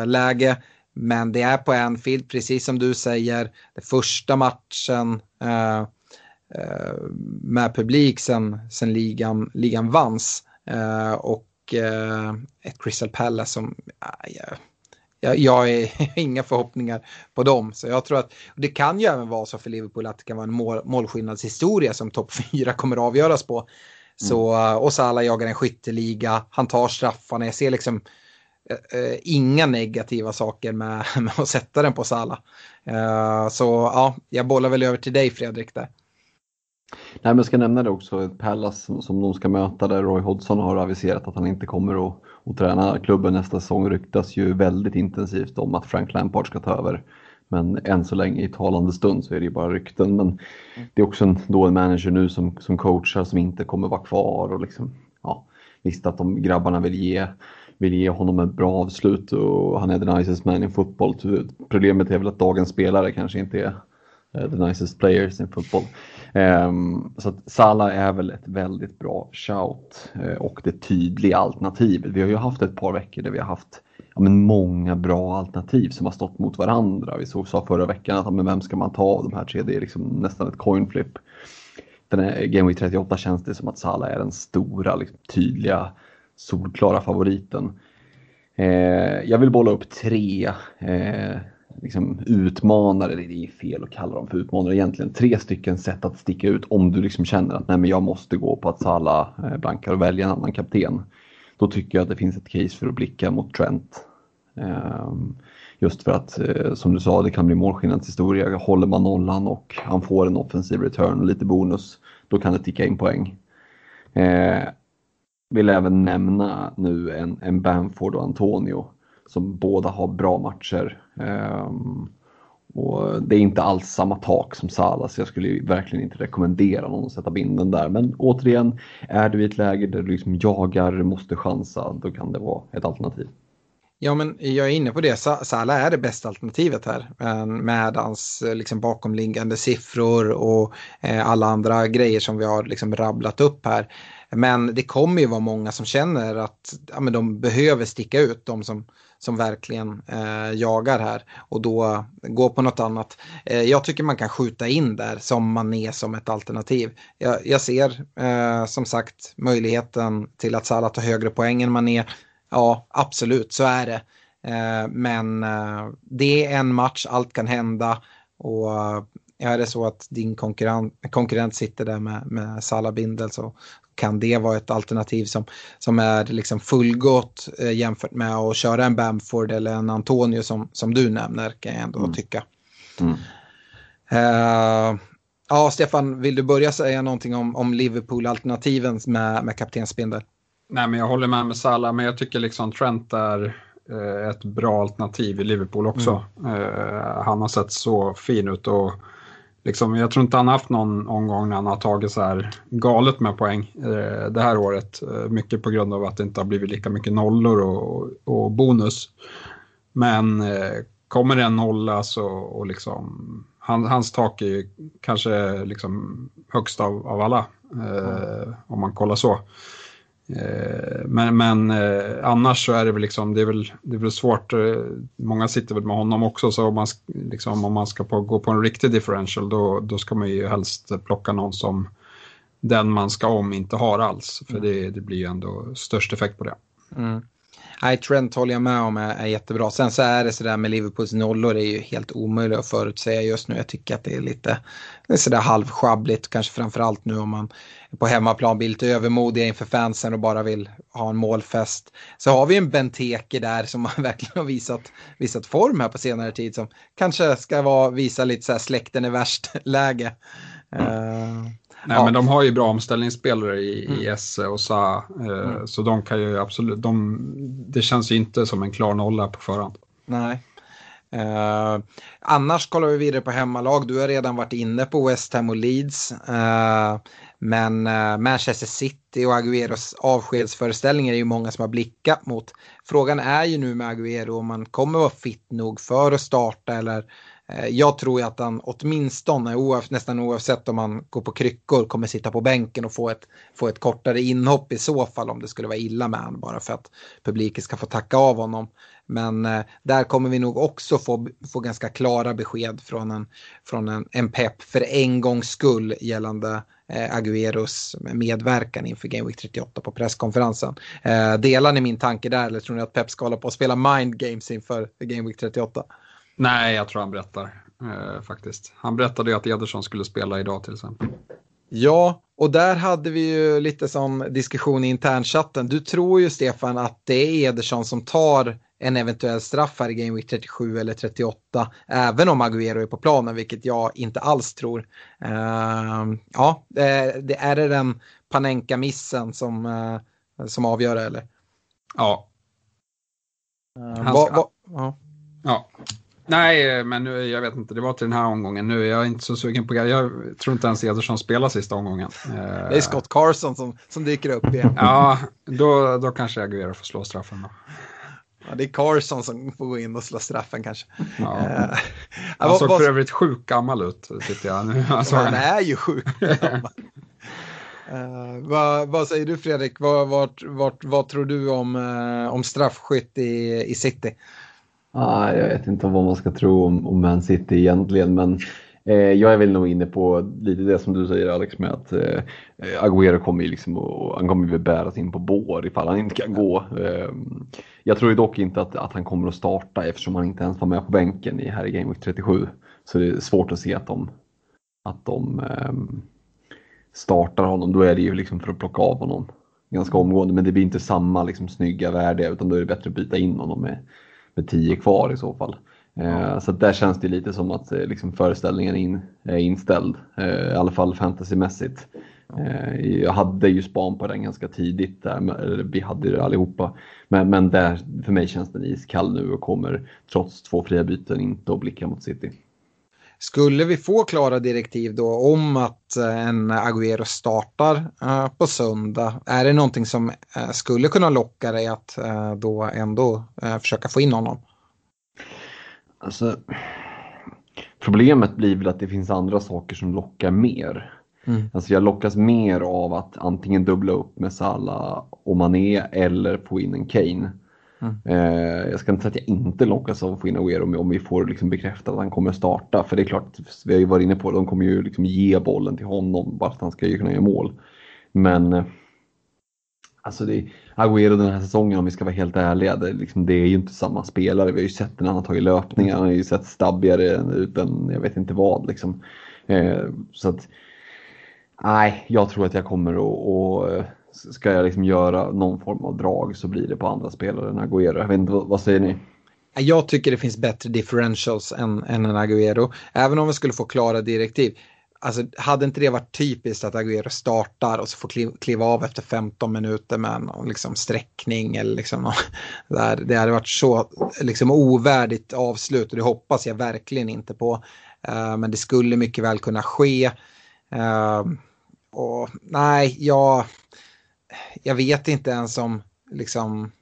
läge. Men det är på Anfield, precis som du säger. Det första matchen eh, med publik sen, sen ligan, ligan vanns. Eh, och eh, ett Crystal Palace som... jag, jag är inga förhoppningar på dem. Så jag tror att det kan ju även vara så för Liverpool att det kan vara en mål, målskillnadshistoria som topp 4 kommer att avgöras på. Så, mm. och Salah jagar en skytteliga, han tar straffarna. Jag ser liksom eh, eh inga negativa saker med, med, att sätta den på Salah. Eh, så ja, jag bollar väl över till dig Fredrik där. Nej, men jag ska nämna det också, Pallas som, som de ska möta där Roy Hodgson har aviserat att han inte kommer att, att träna klubben nästa säsong ryktas ju väldigt intensivt om att Frank Lampard ska ta över. Men än så länge i talande stund så är det ju bara rykten. Men det är också en, då en manager nu som, som coachar som inte kommer vara kvar. Och liksom, ja, visst att de grabbarna vill ge, vill ge honom ett bra avslut och han är the nicest man in football. Problemet är väl att dagens spelare kanske inte är eh, the nicest players in football. Um, så att Salah är väl ett väldigt bra shout eh, och det tydliga alternativet. Vi har ju haft ett par veckor där vi har haft ja, men många bra alternativ som har stått mot varandra. Vi såg, sa förra veckan att men vem ska man ta av de här tre? Det är liksom nästan ett coin flip. Den här Game Week 38 känns det som att Salah är den stora, liksom, tydliga, solklara favoriten. Eh, jag vill bolla upp tre eh, liksom utmanare, det är fel att kalla dem för utmanare egentligen, tre stycken sätt att sticka ut om du liksom känner att nej men jag måste gå på att Salah eh, blankar och välja en annan kapten då tycker jag att det finns ett case för att blicka mot Trent. Ehm, just för att, eh, som du sa, det kan bli målskillnadshistoria. Håller man nollan och han får en offensiv return och lite bonus, då kan det ticka in poäng. Eh, vill även nämna nu en, en Bamford och Antonio som båda har bra matcher. Ehm, och det är inte alls samma tak som Salah så jag skulle verkligen inte rekommendera någon att sätta binden där. Men återigen, är du i ett läge där du liksom jagar, måste chansa, då kan det vara ett alternativ. Ja, men jag är inne på det. Salah är det bästa alternativet här ehm, med hans eh, liksom, bakomliggande siffror och eh, alla andra grejer som vi har liksom, rabblat upp här. Men det kommer ju vara många som känner att ja, men de behöver sticka ut, de som, som verkligen eh, jagar här och då gå på något annat. Eh, jag tycker man kan skjuta in där som man är som ett alternativ. Jag, jag ser eh, som sagt möjligheten till att Salah tar högre poäng än man är. Ja, absolut, så är det. Eh, men eh, det är en match, allt kan hända och eh, är det så att din konkurrent, konkurrent sitter där med, med Salah Bindel så, kan det vara ett alternativ som, som är liksom fullgott eh, jämfört med att köra en Bamford eller en Antonio som, som du nämner kan jag ändå mm. tycka. Mm. Uh, ja, Stefan, vill du börja säga någonting om, om Liverpool-alternativen med, med kaptensbindel? Nej, men jag håller med med Salah, men jag tycker liksom Trent är eh, ett bra alternativ i Liverpool också. Mm. Eh, han har sett så fin ut och Liksom, jag tror inte han har haft någon omgång när han har tagit så här galet med poäng eh, det här året. Eh, mycket på grund av att det inte har blivit lika mycket nollor och, och bonus. Men eh, kommer det en nolla så och liksom, han, hans tak är ju kanske liksom högst av, av alla. Eh, om man kollar så. Eh, men, men eh, annars så är det väl liksom, det är väl, det är väl svårt, eh, många sitter väl med honom också, så om man, liksom, om man ska på, gå på en riktig differential då, då ska man ju helst plocka någon som den man ska om inte har alls, för det, det blir ju ändå störst effekt på det. Mm. Nej, Trent håller jag med om är, är jättebra. Sen så är det sådär med Liverpools nollor, det är ju helt omöjligt att förutsäga just nu. Jag tycker att det är lite sådär halvschabbligt, kanske framförallt nu om man på hemmaplan blir lite övermodiga inför fansen och bara vill ha en målfest. Så har vi en Benteke där som verkligen har visat, visat form här på senare tid som kanske ska vara, visa lite så här släkten är värst-läge. Mm. Uh, Nej, ja. men de har ju bra omställningsspelare i, mm. i Esse och Sa, eh, mm. så de kan ju absolut, de, det känns ju inte som en klar nolla på förhand. Nej. Eh, annars kollar vi vidare på hemmalag. Du har redan varit inne på West Ham och Leeds. Eh, men eh, Manchester City och Agueros avskedsföreställningar är ju många som har blickat mot. Frågan är ju nu med Aguero om man kommer vara fit nog för att starta eller Eh, jag tror ju att han åtminstone, oav, nästan oavsett om han går på kryckor, kommer sitta på bänken och få ett, få ett kortare inhopp i så fall om det skulle vara illa med honom bara för att publiken ska få tacka av honom. Men eh, där kommer vi nog också få, få ganska klara besked från en, från en, en pepp för en gångs skull gällande eh, Agueros medverkan inför Game Week 38 på presskonferensen. Eh, delar ni min tanke där eller tror ni att Pep ska hålla på och spela mind games inför Game Week 38? Nej, jag tror han berättar eh, faktiskt. Han berättade ju att Ederson skulle spela idag till exempel. Ja, och där hade vi ju lite som diskussion i internchatten. Du tror ju Stefan att det är Ederson som tar en eventuell straff här i Game Week 37 eller 38, även om Agüero är på planen, vilket jag inte alls tror. Uh, ja, det, det, är det den Panenka-missen som, uh, som avgör eller? Ja. Uh, va, va, ja. ja. Nej, men nu, jag vet inte, det var till den här omgången. Nu är jag inte så sugen på det. Jag tror inte ens Ederson spelar sista omgången. Det är Scott Carson som, som dyker upp igen. Ja, då, då kanske Aguero får slå straffen då. Ja, det är Carson som får gå in och slå straffen kanske. Ja. Uh, han såg för övrigt sjukt gammal ut tyckte jag. Nu, alltså, han är ju sjukt gammal. Uh, vad, vad, säger du Fredrik? Vad, vad, vad, vad tror du om, uh, om straffskytt i, i City? Ah, jag vet inte vad man ska tro om, om Man City egentligen, men eh, jag är väl nog inne på lite det som du säger Alex med att eh, Agüero kommer ju liksom och, han kommer ju bäras in på bår ifall han inte kan gå. Eh, jag tror ju dock inte att, att han kommer att starta eftersom han inte ens var med på bänken i, här i Game Week 37. Så det är svårt att se att de, att de eh, startar honom. Då är det ju liksom för att plocka av honom ganska omgående, men det blir inte samma liksom, snygga värde utan då är det bättre att byta in honom med med tio kvar i så fall. Eh, så där känns det lite som att eh, liksom, föreställningen in, är inställd, eh, i alla fall fantasymässigt. Jag hade ju span på den ganska tidigt, där, vi hade det allihopa. Men, men där, för mig känns den iskall nu och kommer trots två fria byten inte att blicka mot City. Skulle vi få klara direktiv då om att en Agüero startar på söndag, är det någonting som skulle kunna locka dig att då ändå försöka få in honom? Alltså, problemet blir väl att det finns andra saker som lockar mer. Mm. Alltså jag lockas mer av att antingen dubbla upp med Salah och Mané eller få in en Kane. Mm. Eh, jag ska inte säga att jag inte lockas av att få in Aguero om vi får liksom bekräftat att han kommer starta. För det är klart, vi har ju varit inne på det, de kommer ju liksom ge bollen till honom bara för att han ska kunna göra mål. Men eh, Alltså det, Aguero den här säsongen om vi ska vara helt ärliga, det, liksom, det är ju inte samma spelare. Vi har ju sett när han har tagit löpningar, han har ju sett stabbigare ut än typ jag vet inte vad. Liksom. Eh, så att, nej, jag tror att jag kommer att, ska jag liksom göra någon form av drag så blir det på andra spelare än Agüero. Jag vet inte, vad, säger ni? Jag tycker det finns bättre differentials än, än en Agüero. Även om vi skulle få klara direktiv alltså, hade inte det varit typiskt att Agüero startar och så får kliva av efter 15 minuter med en liksom, sträckning eller liksom, där, det hade varit så liksom, ovärdigt avslut och det hoppas jag verkligen inte på. Uh, men det skulle mycket väl kunna ske. Uh, och nej, jag, jag vet inte ens om, liksom,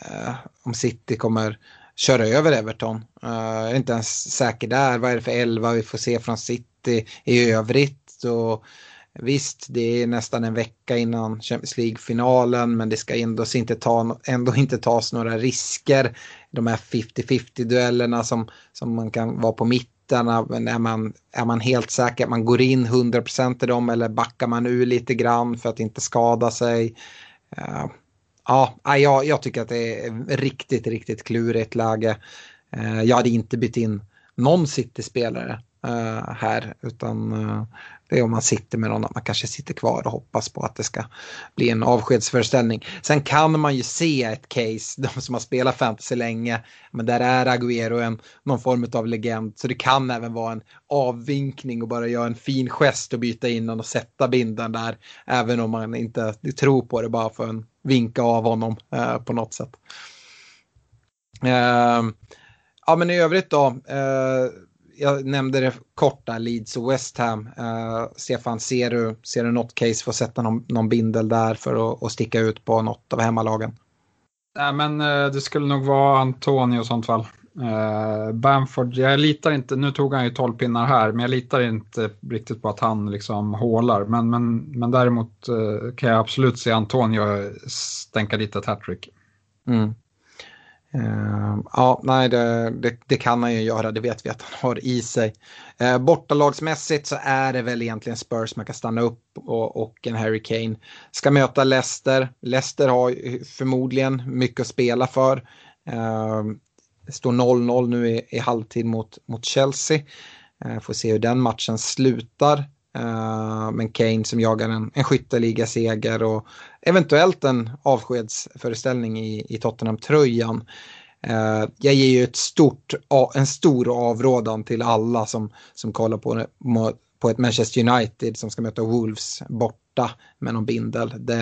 eh, om City kommer köra över Everton. Eh, jag är inte ens säker där. Vad är det för elva vi får se från City? i, i övrigt. Och, Visst, det är nästan en vecka innan Champions League-finalen men det ska ändå inte, ta, ändå inte tas några risker. De här 50-50 duellerna som, som man kan vara på mitten. Men är man, är man helt säker att man går in 100% i dem eller backar man ur lite grann för att inte skada sig? Uh, ja, jag, jag tycker att det är riktigt, riktigt klurigt läge. Uh, jag hade inte bytt in någon City-spelare uh, här utan det är om man sitter med någon, att man kanske sitter kvar och hoppas på att det ska bli en avskedsföreställning. Sen kan man ju se ett case, de som har spelat fantasy länge, men där är Agüero en, någon form av legend. Så det kan även vara en avvinkning och bara göra en fin gest och byta in honom och sätta binden där. Även om man inte tror på det, bara för en vinka av honom eh, på något sätt. Eh, ja men i övrigt då. Eh, jag nämnde det korta, Leeds och West Ham. Uh, Stefan, ser du, ser du något case för att sätta någon, någon bindel där för att, att sticka ut på något av hemmalagen? Nej, men uh, det skulle nog vara Antonio i sånt fall. Uh, Bamford, jag litar inte, nu tog han ju 12 pinnar här, men jag litar inte riktigt på att han liksom hålar. Men, men, men däremot kan jag absolut se Antonio stänka dit ett hattrick. Mm. Uh, ja, nej, det, det, det, kan han ju göra, det vet vi att han har i sig. Uh, bortalagsmässigt så är det väl egentligen Spurs man kan stanna upp och, och en Harry Kane. Ska möta Leicester. Leicester har förmodligen mycket att spela för. Uh, det står 0-0 nu i, i, halvtid mot, mot Chelsea. Uh, får se hur den matchen slutar. Uh, men Kane som jagar en, en skytteligaseger och eventuellt en avskedsföreställning i, i Tottenham-tröjan. Uh, jag ger ju ett stort, en stor avrådan till alla som, som kollar på, det på ett Manchester United som ska möta Wolves borta med någon bindel. Det,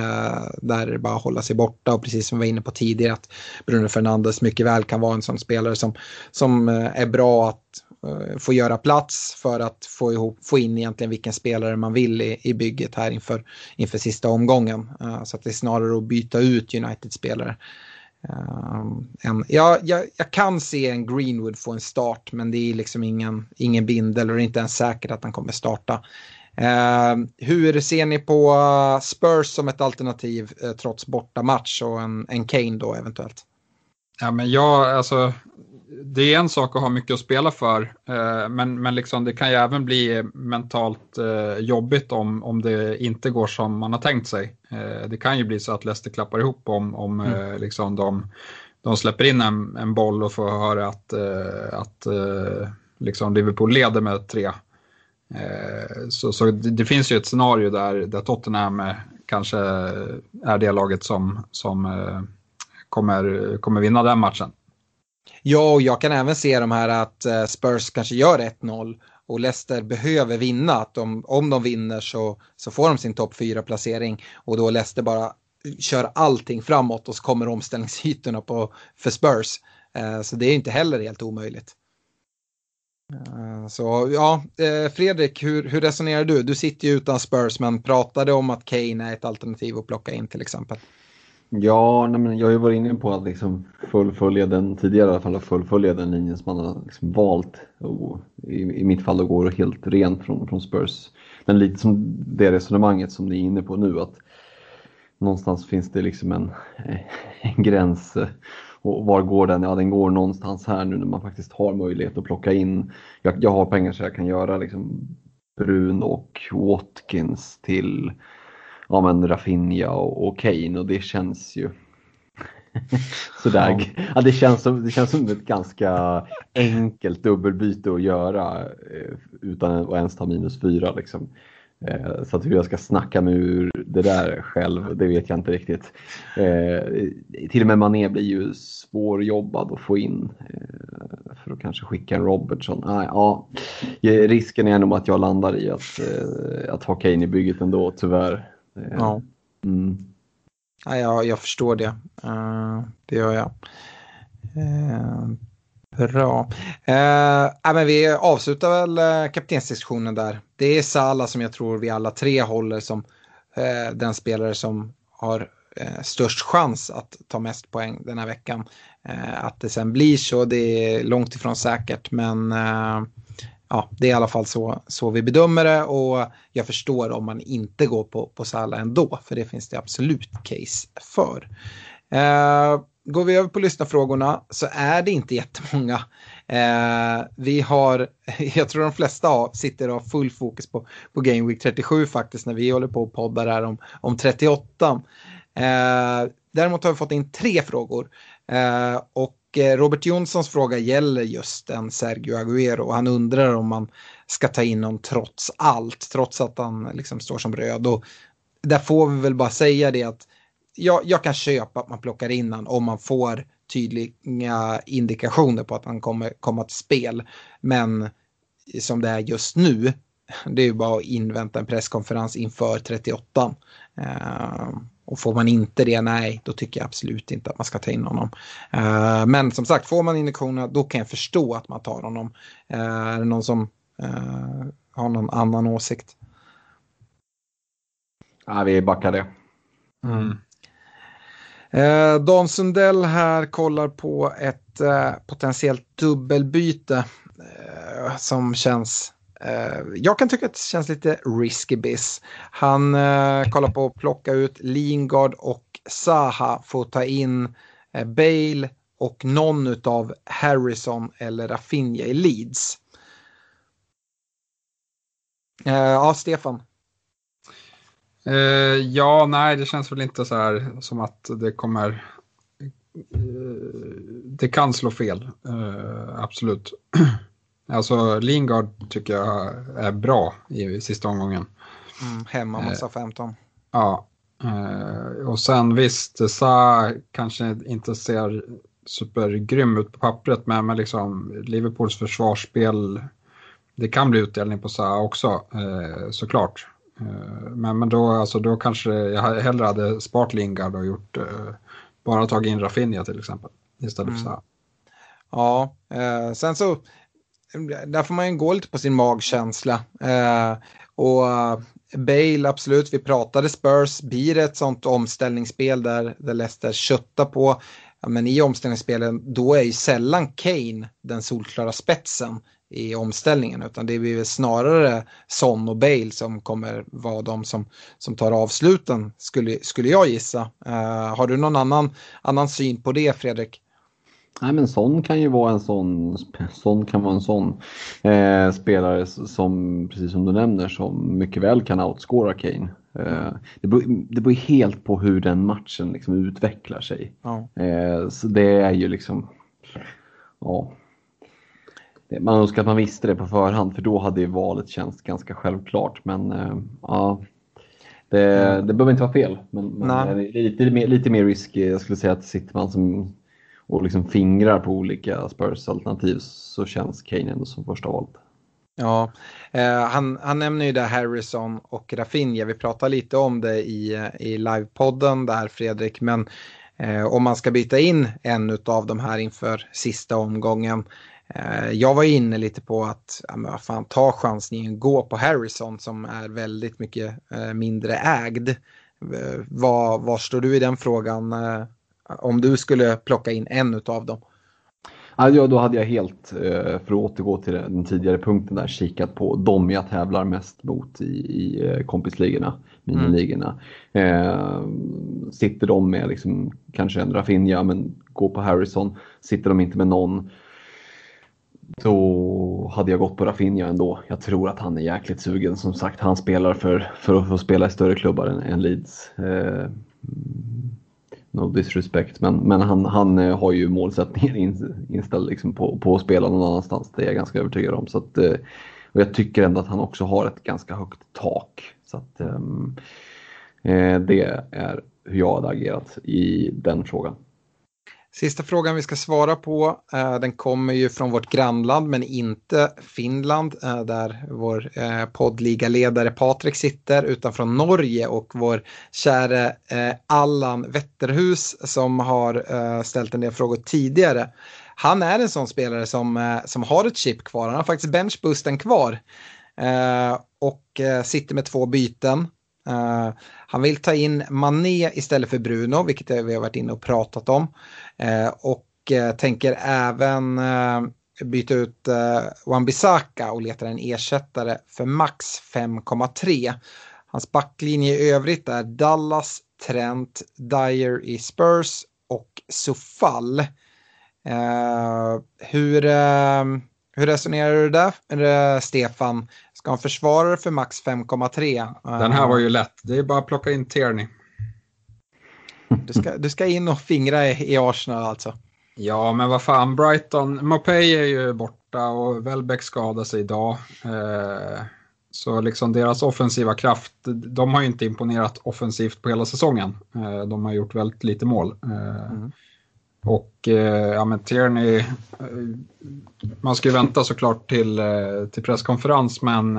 där är det bara att hålla sig borta och precis som vi var inne på tidigare att Bruno Fernandes mycket väl kan vara en sån spelare som, som eh, är bra att uh, få göra plats för att få, ihop, få in egentligen vilken spelare man vill i, i bygget här inför, inför sista omgången. Uh, så att det är snarare att byta ut United-spelare. Ehm, en, ja, jag, jag, kan se en Greenwood få en start men det är liksom ingen, ingen bindel och det är inte ens säkert att han kommer starta. Uh, hur ser ni på Spurs som ett alternativ uh, trots bortamatch och en, en Kane då eventuellt? Ja, men jag, alltså, det är en sak att ha mycket att spela för, eh, men, men liksom det kan ju även bli mentalt eh, jobbigt om, om det inte går som man har tänkt sig. Eh, det kan ju bli så att Leicester klappar ihop om, om mm. liksom de, de släpper in en, en boll och får höra att, att liksom Liverpool leder med tre. Så, så det, det, finns ju ett scenario där, där Tottenham kanske är det laget som, som kommer, kommer vinna den matchen. Ja, och jag kan även se de här att eh, Spurs kanske gör 1-0 och Leicester behöver vinna. Att de, om de vinner så, så får de sin topp 4-placering och då Leicester bara kör allting framåt och så kommer omställningsytorna på, för Spurs. Eh, så det är inte heller helt omöjligt. Eh, så ja, Fredrik, hur, hur resonerar du? Du sitter ju utan Spurs men pratade om att Kane är ett alternativ att plocka in till exempel. Ja, nej, men jag har ju varit inne på att liksom fullfölja den tidigare i alla fall, fullfölja den linjen som man har liksom valt. Och i, I mitt fall då går helt rent från, från Spurs. Men lite som det resonemanget som ni är inne på nu att någonstans finns det liksom en, en gräns. Och var går den? Ja, den går någonstans här nu när man faktiskt har möjlighet att plocka in. Jag, jag har pengar så jag kan göra liksom Brun och Watkins till ja, men Rafinha och, och Kane och det känns ju sådär. Ja. ja. det, känns som, det känns som ett ganska enkelt dubbelbyte att göra eh, utan att ens ta minus fyra. Liksom. Eh, så att hur jag ska snacka mig ur det där själv, det vet jag inte riktigt. Eh, till och med Mané blir ju svårjobbad att få in för att kanske skicka en Robertson. Ah, ja, risken är nog att jag landar i att, att ha Kane i bygget ändå, tyvärr. Ja. Mm. ja jag, jag förstår det. Uh, det gör jag. Uh, bra. Uh, men vi avslutar väl kaptensdiskussionen där. Det är Sala som jag tror vi alla tre håller som uh, den spelare som har störst chans att ta mest poäng den här veckan. att det sen blir så, det är långt ifrån säkert, men ja, det är i alla fall så, så vi bedömer det och jag förstår om man inte går på, på Salah ändå, för det finns det absolut case för. Eh, går vi över på lyssnarfrågorna så är det inte jättemånga. Eh, vi har, jag tror de flesta sitter och har full fokus på, på Game Week 37 faktiskt när vi håller på och poddar här om, om 38. Eh, däremot har vi fått in tre frågor. Eh, och Eh, Robert Jonssons fråga gäller just en Sergio Aguero. Han undrar om man ska ta in honom trots allt, trots att han liksom står som röd. Och där får vi väl bara säga det att jag, jag kan köpa att man plockar in honom om man får tydliga indikationer på att han kommer komma till spel. Men som det är just nu, det är ju bara att invänta en presskonferens inför 38. Uh, eh, och får man inte det, nej, då tycker jag absolut inte att man ska ta in honom. Uh, men som sagt, får man injektionerna, då kan jag förstå att man tar honom. Uh, är det någon som uh, har någon annan åsikt? Ja, vi backar det. Mm. Uh, Dan Sundell här kollar på ett potentiellt dubbelbyte som känns Eh, jag kan tycka att det känns lite risky biz. Han uh, kollar på att plocka ut Lingard och Saha för att ta in uh, Bale och någon av Harrison eller Rafinha i Leeds. ja, Stefan. ja, nej, det känns väl inte så här som att det kommer... det kan slå fel, absolut. Alltså Lingard tycker jag är bra i sista omgången. Mm, hemma mot eh, 15. Ja. Eh, och sen visst, Sa kanske inte ser supergrym ut på pappret, men, men liksom Liverpools försvarsspel, det kan bli utdelning på Sa också, eh, såklart. Eh, men, men då, alltså, då kanske jag hellre hade sparat Lingard och gjort, eh, bara tagit in Rafinha till exempel, istället för mm. Sa. Ja, eh, sen så där får man ju gå lite på sin magkänsla. Eh, och Bale, absolut, vi pratade Spurs, blir det ett sånt omställningsspel där, där Leicester köttar på. Ja, men i omställningsspelen, då är ju sällan Kane den solklara spetsen i omställningen, utan det blir väl snarare Son och Bale som kommer vara de som, som tar avsluten, skulle, skulle jag gissa. Eh, har du någon annan, annan syn på det, Fredrik? Nej men sån kan ju vara en sån, sån kan vara en sån eh, spelare som, precis som du nämner, som mycket väl kan outscora Kane. Eh, det, beror, det beror helt på hur den matchen liksom utvecklar sig. Ja. Eh, så det är ju liksom, ja. Man önskar att man visste det på förhand för då hade ju valet känts ganska självklart. Men eh, ja, det, det behöver inte vara fel. Men, men lite, mer, lite mer risky. Jag skulle säga att sitter man som och liksom fingrar på olika Spurs-alternativ så känns Kane ändå som första valet. Ja, eh, han, han nämner ju där Harrison och Rafinha. Vi pratade lite om det i, i livepodden där Fredrik, men eh, om man ska byta in en av de här inför sista omgången. Eh, jag var inne lite på att ja, men fan, ta chansningen, gå på Harrison som är väldigt mycket eh, mindre ägd. Eh, vad, var står du i den frågan? Eh? Om du skulle plocka in en av dem? Ja, då hade jag helt, eh, för att återgå till den tidigare punkten där, kikat på de jag tävlar mest mot i, i eh, kompisligorna, miniligorna. Mm. Eh, sitter de med liksom, kanske en Rafinha, men gå på Harrison. Sitter de inte med någon, då hade jag gått på Rafinha ändå. Jag tror att han är jäkligt sugen. Som sagt, han spelar för, för att få spela i större klubbar än, än Leeds. Eh, no disrespect, men, men han, han eh, har ju målsättningen inställd liksom på, på att spela någon annanstans. Det är jag ganska övertygad om. Så att, eh, och jag tycker ändå att han också har ett ganska högt tak. Så att, um, det är hur jag hade agerat i den frågan. Sista frågan vi ska svara på, eh, den kommer ju från vårt grannland men inte Finland eh, där vår eh, poddligaledare Patrik sitter utan från Norge och vår käre Allan Wetterhus som har ställt en del frågor tidigare. Han är en sån spelare som, som har ett chip kvar, han har faktiskt benchboosten kvar och sitter med två byten. Uh, han vill ta in Mané istället för Bruno, vilket vi har varit inne och pratat om. Uh, och uh, tänker även byta ut Wan-Bissaka och letar en ersättare för max 5,3. Hans backlinje i övrigt är Dallas, Trent, Dyer i Spurs och Sofall. Hur, hur resonerar du där, Stefan? Ska han försvara för max 5,3? Den här var ju lätt. Det är bara att plocka in Tierney. Du ska, du ska in och fingra i, i Arsenal alltså? Ja, men vad fan, Brighton, Mopey är ju borta och Welbeck skadade sig idag. Eh, så liksom deras offensiva kraft, de har ju inte imponerat offensivt på hela säsongen. Eh, de har gjort väldigt lite mål. Eh, mm. Och eh, ja, men Tierney, eh, man ska ju vänta såklart till, eh, till presskonferens men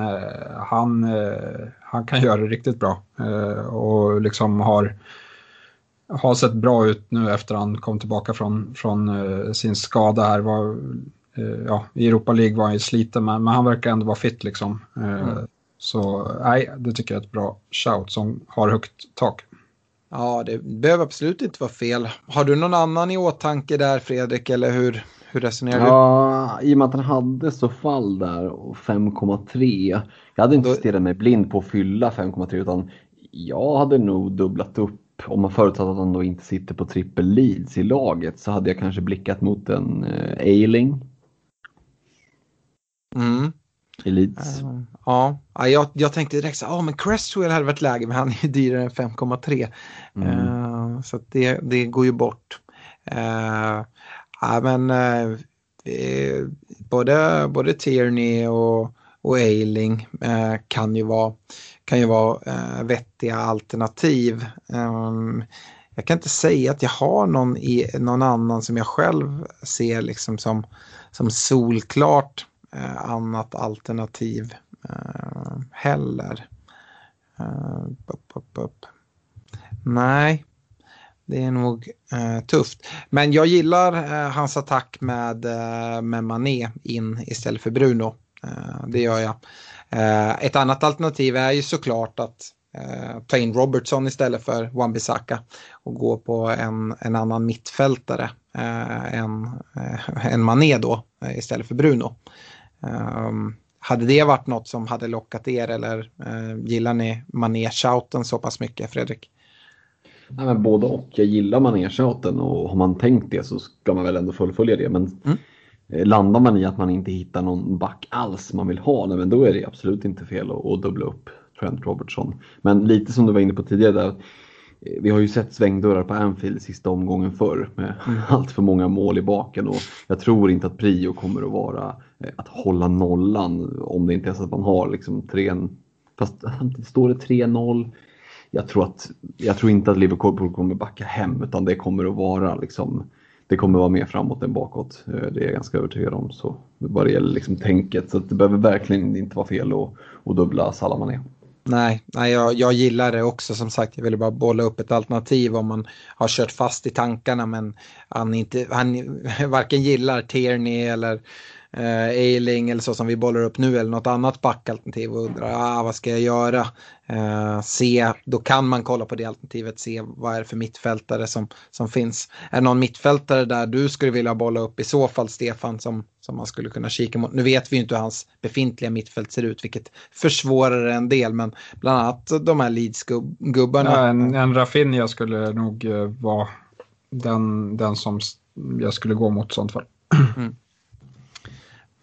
han, han kan göra det riktigt bra. och liksom har har sett bra ut nu efter han kom tillbaka från, från sin skada här. Var, ja, I Europa League var han ju sliten men, men han verkar ändå vara fit liksom. Mm. Så nej, det tycker jag är ett bra shout som har högt tak. Ja, det behöver absolut inte vara fel. Har du någon annan i åtanke där Fredrik eller hur, hur resonerar du? Ja, i och med att han hade så fall där och 5,3. Jag hade inte Då... stirrat mig blind på att fylla 5,3 utan jag hade nog dubblat upp om man förutsatt att han då inte sitter på trippel leads i laget så hade jag kanske blickat mot en uh, Ailing. Mm. Leeds. Uh, ja, jag, jag tänkte direkt så oh, men Cresswell hade varit läge men han är ju dyrare än 5,3. Mm. Uh, så det, det går ju bort. Uh, ja, men både, både Tierney och, och Ailing kan ju vara kan ju vara eh, vettiga alternativ. Um, jag kan inte säga att jag har någon, i, någon annan som jag själv ser liksom som, som solklart eh, Eh, annat alternativ eh, heller. Eh, upp, upp, upp. Nej, det är nog eh, tufft. Men jag gillar eh, hans attack med, eh, med Mané in istället för Bruno. Eh, det gör jag. Eh, ett annat alternativ är ju såklart att eh, ta in Robertson istället för Wan-Bissaka och gå på en, en annan mittfältare eh, än, eh, än Mané då eh, istället för Bruno. Um, hade det varit något som hade lockat er eller eh, gillar ni Mané-shouten så pass mycket Fredrik? Ja, men både och. Jag gillar Mané-shouten och har man tänkt det så ska man väl ändå fullfölja det. Men mm. Eh, landar man i att man inte hittar någon back alls man vill ha, nej, men då är det absolut inte fel att, att dubbla upp Trent Robertson. Men lite som du var inne på tidigare där, vi har ju sett svängdörrar på Anfield sista omgången förr med mm. allt för många mål i baken och jag tror inte att prio kommer att vara eh, att hålla nollan om det inte är så att man har liksom tre, fast står det 3-0 jag tror, att, jag tror inte att Liverpool kommer backa hem utan det kommer att vara liksom det kommer vara mer framåt än bakåt. Eh, det är jag ganska övertygad om. Så vad det gäller liksom tänket. Så det behöver verkligen inte vara fel att, att dubbla Salamané. Nej, nej jag, jag gillar det också som sagt. Jag ville bara bolla upp ett alternativ om man har kört fast i tankarna men han, inte, han varken gillar Tierney eller eh, Eiling eller så som vi bollar upp nu eller något annat backalternativ och undrar ah, vad ska jag göra. Eh, se, då kan man kolla på det alternativet, se vad är det för mittfältare som, som finns. Är det någon mittfältare där du skulle vilja bolla upp i så fall Stefan som, som man skulle kunna kika mot? Nu vet vi ju inte hur hans befintliga mittfält ser ut vilket försvårar en del men bland annat de här Leeds-gubbarna. Ja, en, en Rafinha skulle nog uh, vara den, den som jag skulle gå mot i sånt fall. Mm.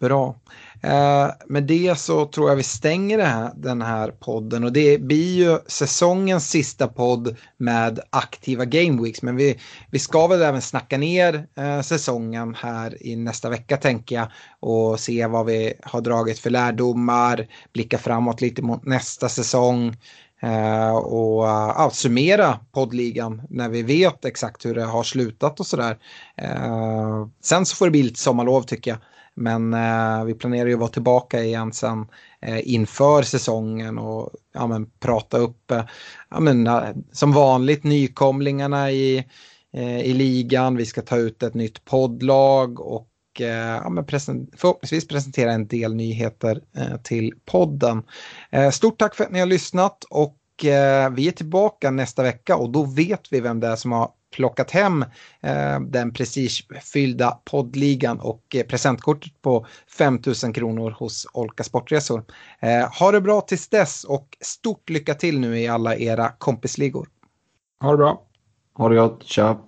Bra. Eh, med det så tror jag vi stänger här, den här podden och det blir ju säsongens sista podd med aktiva Game Weeks. Men vi, vi ska väl även snacka ner eh, säsongen här i nästa vecka tänker jag och se vad vi har dragit för lärdomar, blicka framåt lite mot nästa säsong. eh, och uh, summera poddligan när vi vet exakt hur det har slutat och sådär. Uh, sen så får det bli lite sommarlov tycker jag. Men eh, vi planerar ju att vara tillbaka igen sen eh, inför säsongen och ja, men, prata upp, eh, ja, men, eh, som vanligt, nykomlingarna i, eh, i ligan. Vi ska ta ut ett nytt poddlag och eh, ja, men present förhoppningsvis presentera en del nyheter eh, till podden. Eh, stort tack för att ni har lyssnat och vi är tillbaka nästa vecka och då vet vi vem det är som har plockat hem eh, den prestigefyllda poddligan och eh, presentkortet på 5 000 kronor hos Olka Sportresor. Eh, ha det bra tills dess och stort lycka till nu i alla era kompisligor. Ha det bra. Ha det gott, tja!